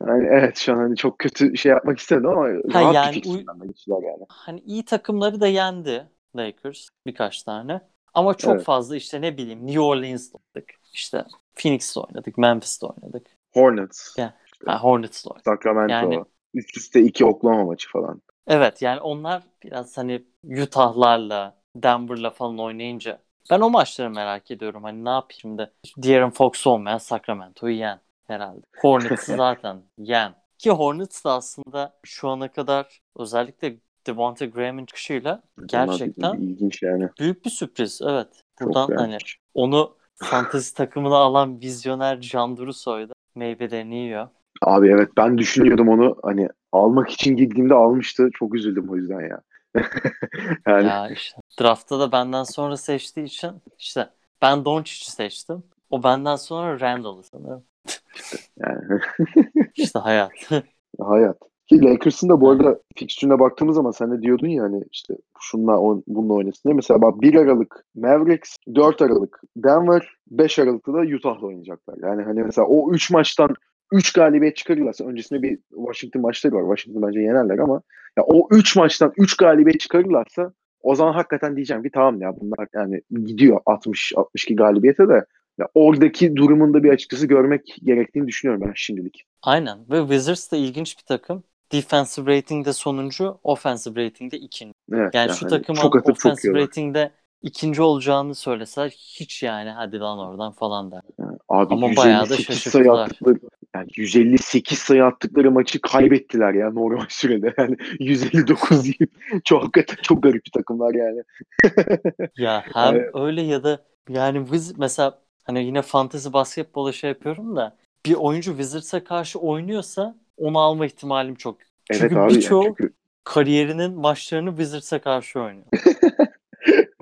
Yani evet şu an hani çok kötü şey yapmak istemedim ama Ha, rahat yani bir fikstürden de geçtiler yani. hani iyi takımları da yendi Lakers birkaç tane. Ama çok Evet. fazla işte ne bileyim New Orleans'da oynadık. İşte Phoenix'te oynadık, Memphis'te oynadık. Hornets, Ya. Ha, Hornets'te oynadık. Sacramento, Yani- üst üste iki Oklahoma maçı falan. Evet yani onlar biraz hani Utah'larla, Denver'la falan oynayınca ben o maçları merak ediyorum. Hani ne yapayım şimdi? De'Aaron Fox olmayan Sacramento'yu yen herhalde. Hornets'ı zaten yen. Ki Hornets da aslında şu ana kadar özellikle Devonta Graham'in çıkışıyla gerçekten ilginç yani. büyük bir sürpriz. Evet. Çok Buradan beğendim. hani onu fantezi takımına alan vizyoner Can Durusoy da meyvelerini yiyor. Abi evet ben düşünüyordum onu hani almak için gittiğimde almıştı. Çok üzüldüm o yüzden ya. yani Ya işte draftta da benden sonra seçtiği için işte ben Doncic'i seçtim. O benden sonra Randall'ı sanırım. Yani İşte hayat. hayat. Ki Lakers'ın da bu arada fikstürüne baktığımız zaman sen de diyordun ya hani işte şunla on, bununla oynasın diye. Mesela bak 1 Aralık Mavericks, 4 Aralık Denver, 5 Aralık'ta da Utah'la oynayacaklar. Yani hani mesela o 3 maçtan 3 galibiyet çıkarırlarsa öncesinde bir Washington maçları var. Washington bence yenerler ama ya o 3 maçtan 3 galibiyet çıkarırlarsa o zaman hakikaten diyeceğim ki tamam ya bunlar yani gidiyor 60 62 galibiyete de ya oradaki durumunda bir açıkçası görmek gerektiğini düşünüyorum ben şimdilik. Aynen. Ve Wizards da ilginç bir takım. Defensive rating'de sonuncu, offensive rating'de ikinci. Evet, Yani şu hani takımın çok atıp çok offensive yiyorlar. rating'de ikinci olacağını söyleseler hiç yani hadi lan oradan falan der. Yani abi Ama bayağı da 158 sayı şaşırttılar. attıkları yani 158 sayı attıkları maçı kaybettiler ya normal sürede. Yani 159 değil. çok hakikaten çok garip bir takımlar yani. Ya hem Evet. öyle ya da yani Wiz mesela hani yine fantasy basketbola şey yapıyorum da bir oyuncu Wizards'a karşı oynuyorsa onu alma ihtimalim çok. Evet Çünkü abi yani birçoğu çünkü kariyerinin maçlarını Wizards'a karşı oynuyor.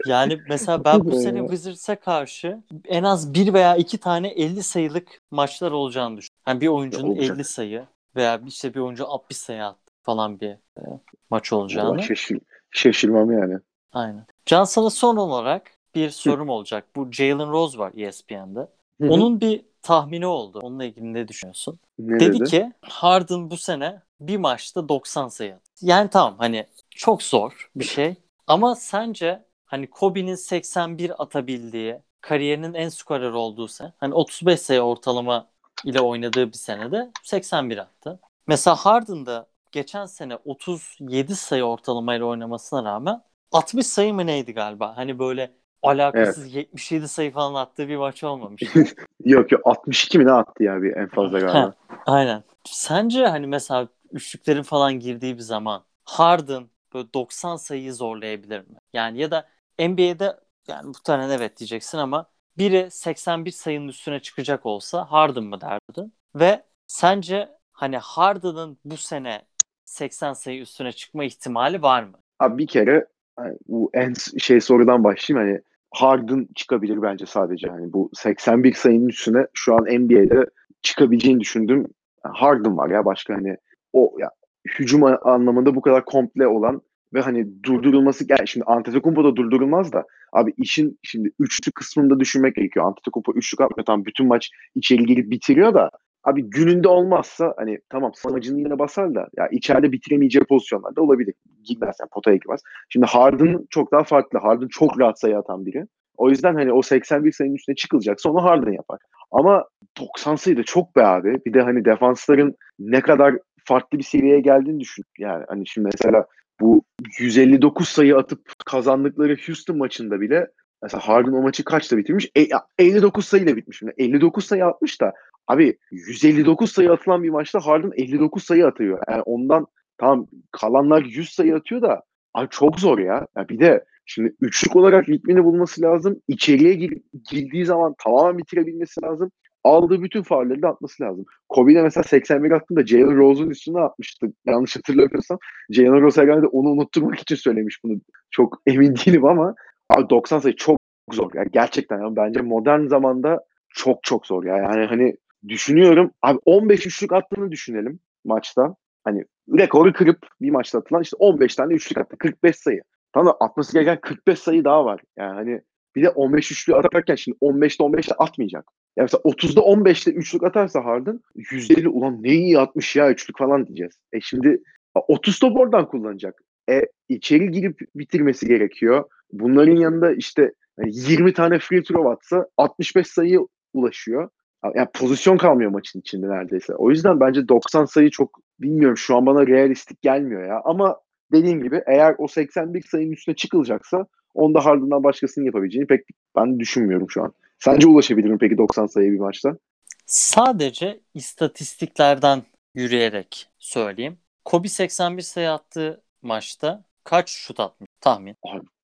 Yani mesela ben bu sene. Wizards'a karşı en az bir veya iki tane 50 sayılık maçlar olacağını düşünüyorum. Yani bir oyuncunun olacak. 50 sayı veya işte bir oyuncu 60 sayı attı falan bir e, maç olacağını. Vallahi şaşır, şaşırmam yani. Aynen. Can sana son olarak bir sorum olacak. Bu Jalen Rose var ESPN'de. Hı hı. Onun bir tahmini oldu. Onunla ilgili ne düşünüyorsun? ne Dedi dedi? ki Harden bu sene bir maçta 90 sayı attı. Yani tamam hani çok zor bir şey. Ama sence hani Kobe'nin 81 atabildiği, kariyerinin en skorer olduğu sene, hani 35 sayı ortalama ile oynadığı bir senede 81 attı. Mesela Harden da geçen sene 37 sayı ortalamayla oynamasına rağmen 60 sayı mı neydi galiba? Hani böyle alakasız 77 sayı falan attığı bir maç olmamıştı. Yok yok 62 mi ne attı ya bir en fazla galiba. Aynen. Sence hani mesela üçlüklerin falan girdiği bir zaman Harden böyle 90 sayıyı zorlayabilir mi? Yani ya da NBA'de yani tane evet diyeceksin ama biri 81 sayının üstüne çıkacak olsa Harden mı derdin? Ve sence hani Harden'ın bu sene 80 sayı üstüne çıkma ihtimali var mı? Abi bir kere hani bu en şey sorudan başlayayım hani Harden çıkabilir bence sadece hani bu 81 sayının üstüne şu an NBA'de çıkabileceğini düşündüğüm Harden var ya başka hani o ya hücum anlamında bu kadar komple olan ve hani durdurulması yani şimdi Antetokounmpo da durdurulmaz da abi işin şimdi üçlü kısmında düşünmek gerekiyor. Antetokounmpo üçlük atmıyor tamam bütün maç içeri girip bitiriyor da abi gününde olmazsa hani tamam samacını yine basar da ya içeride bitiremeyeceği pozisyonlarda olabilir. Girmez yani potaya girmez. Şimdi Harden çok daha farklı. Harden çok rahat sayı atan biri. O yüzden hani o 81 sayının üstüne çıkılacaksa onu Harden yapar. Ama 90 sayı da çok be abi. Bir de hani defansların ne kadar farklı bir seviyeye geldiğini düşün. Yani hani şimdi mesela bu 159 sayı atıp kazandıkları Houston maçında bile mesela Harden o maçı kaçta bitirmiş? E, 59 sayıyla bitmiş. Yani 59 sayı atmış da abi 159 sayı atılan bir maçta Harden 59 sayı atıyor. Yani ondan tamam kalanlar 100 sayı atıyor da abi çok zor ya. ya bir de şimdi üçlük olarak ritmini bulması lazım. İçeriye gir- girdiği zaman tamamen bitirebilmesi lazım. Aldığı bütün faulleri de atması lazım. Kobe de mesela 81 attığında Jalen Rose'un üstüne atmıştı. Yanlış hatırlamıyorsam. Jalen Rose herhalde onu unutturmak için söylemiş bunu. Çok emin değilim ama abi 90 sayı çok zor. ya gerçekten yani bence modern zamanda çok çok zor ya. Yani hani düşünüyorum. Abi 15 üçlük attığını düşünelim maçta. Hani rekoru kırıp bir maçta atılan işte 15 tane üçlük attı. 45 sayı. Tamam da atması gereken 45 sayı daha var. Yani hani bir de 15 üçlüğü atarken şimdi 15'te 15'te atmayacak. Yani mesela 30'da 15'te üçlük atarsa Harden 150 ulan ne iyi atmış ya üçlük falan diyeceğiz. E şimdi 30 top oradan kullanacak. E içeri girip bitirmesi gerekiyor. Bunların yanında işte yani 20 tane free throw atsa 65 sayı ulaşıyor. Yani pozisyon kalmıyor maçın içinde neredeyse. O yüzden bence 90 sayı çok bilmiyorum şu an bana realistik gelmiyor ya. Ama dediğim gibi eğer o 81 sayının üstüne çıkılacaksa onda Harden'dan başkasının yapabileceğini pek ben düşünmüyorum şu an. Sence ulaşabilir mi peki 90 sayı bir maçta? Sadece istatistiklerden yürüyerek söyleyeyim. Kobe 81 sayı attığı maçta kaç şut atmış tahmin?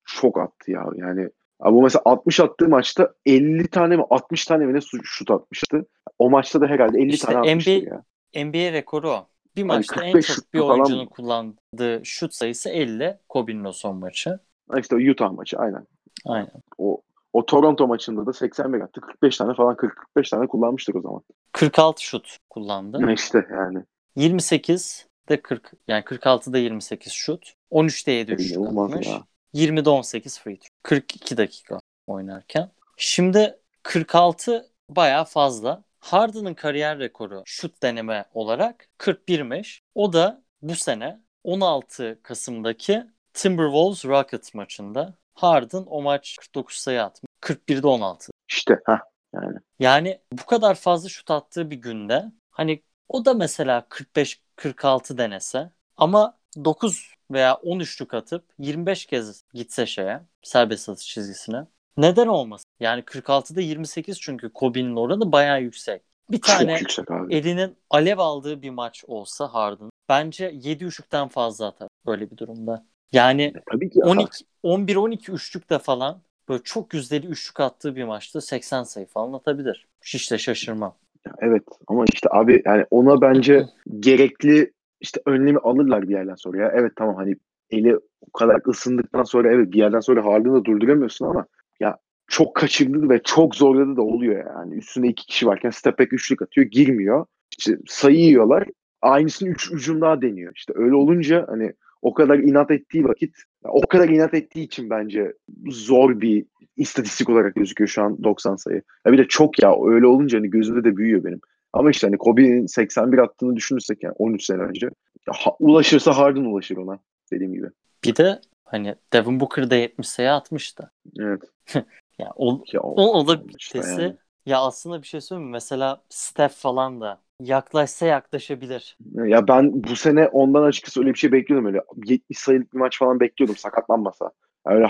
Çok attı ya yani. Abi bu mesela 60 attığı maçta 50 tane mi 60 tane mi ne şut atmıştı. O maçta da herhalde 50 İşte tane atmıştı NBA ya. NBA rekoru o. Bir maçta en 45 çok bir oyuncunun mı? kullandığı şut sayısı 50. Kobe'nin o son maçı. İşte Utah maçı aynen. Aynen. O O Toronto maçında da 81 attı. 45 tane falan 40-45 tane kullanmıştık o zaman. 46 şut kullandı. İşte yani. 28 de 40 yani 46'da 28 şut. 13'te 7 üçlük İnanılmaz atmış. ya. 20'de 18 free throw. 42 dakika oynarken. Şimdi 46 bayağı fazla. Harden'ın kariyer rekoru şut deneme olarak 41'miş. O da bu sene 16 Kasım'daki Timberwolves Rockets maçında Harden o maç 49 sayı atmış. 41'de 16. İşte ha yani. Yani bu kadar fazla şut attığı bir günde hani o da mesela 45-46 denese ama 9 veya 10 üçlük atıp 25 kez gitse şeye serbest atış çizgisine neden olmasın? Yani 46'da 28 çünkü Kobe'nin oranı bayağı yüksek. Bir tane yüksek abi. elinin alev aldığı bir maç olsa Harden bence 7 üçlükten fazla atar böyle bir durumda. Yani Tabii ki. 12 11 12 üçlükte falan böyle çok yüzdeli üçlük attığı bir maçta 80 sayı falan atabilir. Hiç de şaşırmam. Evet ama işte abi yani ona bence gerekli işte önlemi alırlar bir yerden sonra ya. Evet tamam hani eli o kadar ısındıktan sonra evet bir yerden sonra Harden'ı da durduramıyorsun ama ya çok kaçırdı ve çok zorladı da oluyor yani. Üstünde iki kişi varken step back üçlük atıyor girmiyor. İşte sayı yiyorlar. Aynısını üç ucum daha deniyor. İşte öyle olunca hani o kadar inat ettiği vakit o kadar inat ettiği için bence zor bir istatistik olarak gözüküyor şu an 90 sayı. Ya bir de çok ya öyle olunca hani gözümde de büyüyor benim. Ama işte hani Kobe'nin 81 attığını düşünürsek yani 13 sene önce ha- ulaşırsa Harden ulaşır ona dediğim gibi. Bir de hani Devin Booker da 70 sayı atmıştı. Evet. Ya o, Ya o, o da işte bitesi. yani. Ya aslında bir şey söyleyeyim mi? Mesela Steph falan da yaklaşsa yaklaşabilir. Ya ben bu sene ondan açıkçası öyle bir şey bekliyordum öyle 70 sayılık bir maç falan bekliyordum sakatlanmasa. Yani öyle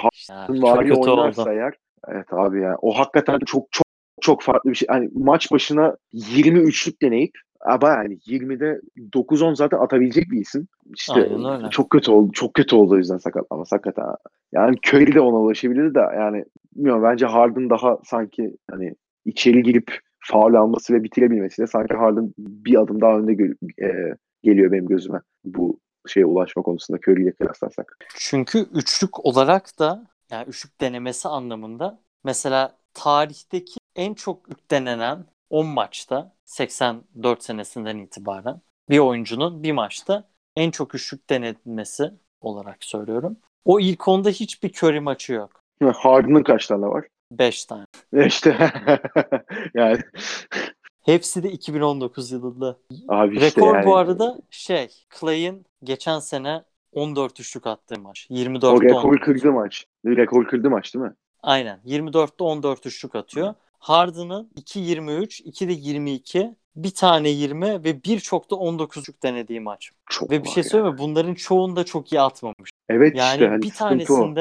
vari kötü oynarsa oldu. eğer evet abi ya o hakikaten çok çok çok farklı bir şey. Hani maç başına 23'lük deneyip ama yani 20'de 9-10 zaten atabilecek bir isim. İşte çok kötü oldu. Çok kötü oldu o yüzden sakatlanması hakikaten. Yani Curry de ona ulaşabilirdi de yani bilmiyorum bence Harden daha sanki hani içeri girip faul alması ve bitirebilmesiyle sanki Harden bir adım daha önde e, geliyor benim gözüme bu şeye ulaşma konusunda Curry ile kıyaslarsak. Çünkü üçlük olarak da yani üçlük denemesi anlamında mesela tarihteki en çok üç denenen 10 maçta 84 senesinden itibaren bir oyuncunun bir maçta en çok üçlük denilmesi olarak söylüyorum. O ilk onda hiçbir Curry maçı yok. Harden'ın kaç tane var? 5 tane. İşte yani Hepsi de 2019 yılında. abi işte Rekor yani. bu arada şey Clay'in geçen sene 14 üçlük attığı maç. 24'te o rekoru 14. kırdı maç. Rekor kırdı maç değil mi? Aynen. 24'te 14 üçlük atıyor. Harden'ın 2-23, 2 de 22, bir tane 20 ve birçok da 19 üçlük denediği maç. Çok Ve bir şey söyleyeyim mi? Bunların çoğunu da çok iyi atmamış. Evet Yani işte hani bir sıkıntı o.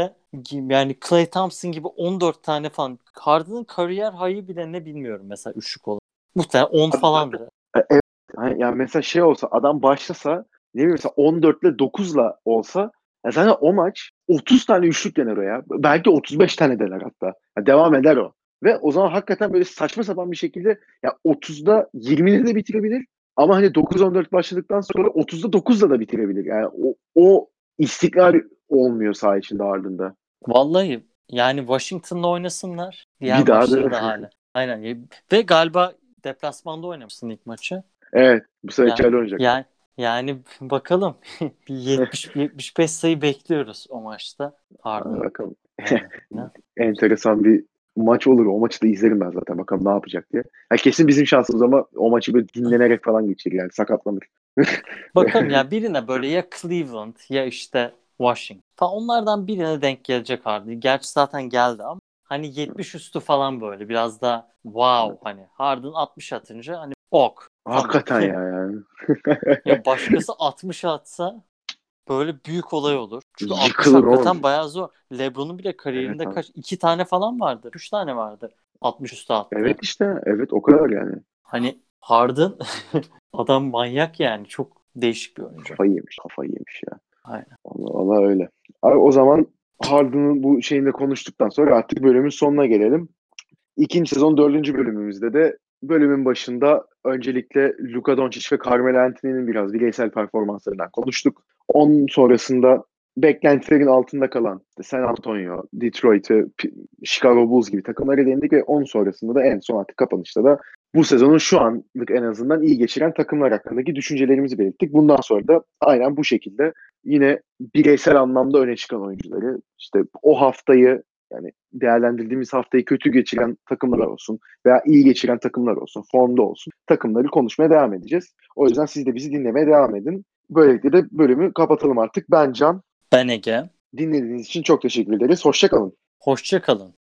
yani Clay Thompson gibi 14 tane falan. Harden'ın kariyer hayı bile ne bilmiyorum mesela üçlük olarak. Muhtemelen 10 Abi falandır. Hani yani mesela şey olsa adam başlasa ne bileyim mesela 14 ile 9 ile olsa ya zaten o maç 30 tane üçlük dener o ya. Belki 35 tane dener hatta. Ya devam eder o. Ve o zaman hakikaten böyle saçma sapan bir şekilde ya 30'da 20'de de bitirebilir. Ama hani 9-14 başladıktan sonra 30'da 9'da da bitirebilir. Yani o, o istikrar olmuyor saha içinde ardında. Vallahi yani Washington'la oynasınlar. Diğer Bir daha da- hala. Aynen. Ve galiba deplasmanda oynamışsın ilk maçı. Evet bu sefer Yani- içeride oynayacak. Yani yani bakalım. bir 70 75 sayı bekliyoruz o maçta. Harden. bakalım. Yani. Enteresan bir maç olur. O maçı da izlerim ben zaten. Bakalım ne yapacak diye. Ya kesin bizim şansımız ama o maçı böyle dinlenerek falan geçecek yani sakatlanır. Bakalım ya birine böyle ya Cleveland ya işte Washington. Falan onlardan birine denk gelecek Harden. Gerçi zaten geldi ama hani 70 üstü falan böyle biraz da wow hani Harden 60 atınca hani ok. Hakikaten ya yani. Ya başkası 60 atsa böyle büyük olay olur. Çünkü 60 Yıkılır hakikaten oğlum. bayağı zor. LeBron'un bile kariyerinde Evet kaç? 2 tane falan vardı. 3 tane vardı. 60 üstü attı. Evet işte. Evet o kadar yani. Hani Harden adam manyak yani. Çok değişik bir oyuncu. Kafayı yemiş. Kafayı yemiş ya. Aynen. Allah öyle. Abi o zaman Harden'ın bu şeyini de konuştuktan sonra artık bölümün sonuna gelelim. İkinci sezon dördüncü bölümümüzde de bölümün başında öncelikle Luka Doncic ve Carmelo Anthony'nin biraz bireysel performanslarından konuştuk. Onun sonrasında beklentilerin altında kalan işte San Antonio, Detroit ve P- Chicago Bulls gibi takımlara değindik ve onun sonrasında da en son artık kapanışta da bu sezonun şu anlık en azından iyi geçiren takımlar hakkındaki düşüncelerimizi belirttik. Bundan sonra da aynen bu şekilde yine bireysel anlamda öne çıkan oyuncuları işte o haftayı yani değerlendirdiğimiz haftayı kötü geçiren takımlar olsun veya iyi geçiren takımlar olsun, formda olsun takımları konuşmaya devam edeceğiz. O yüzden siz de bizi dinlemeye devam edin. Böylelikle de bölümü kapatalım artık. Ben Can. Ben Ege. Dinlediğiniz için çok teşekkür ederiz. Hoşçakalın. Hoşça kalın.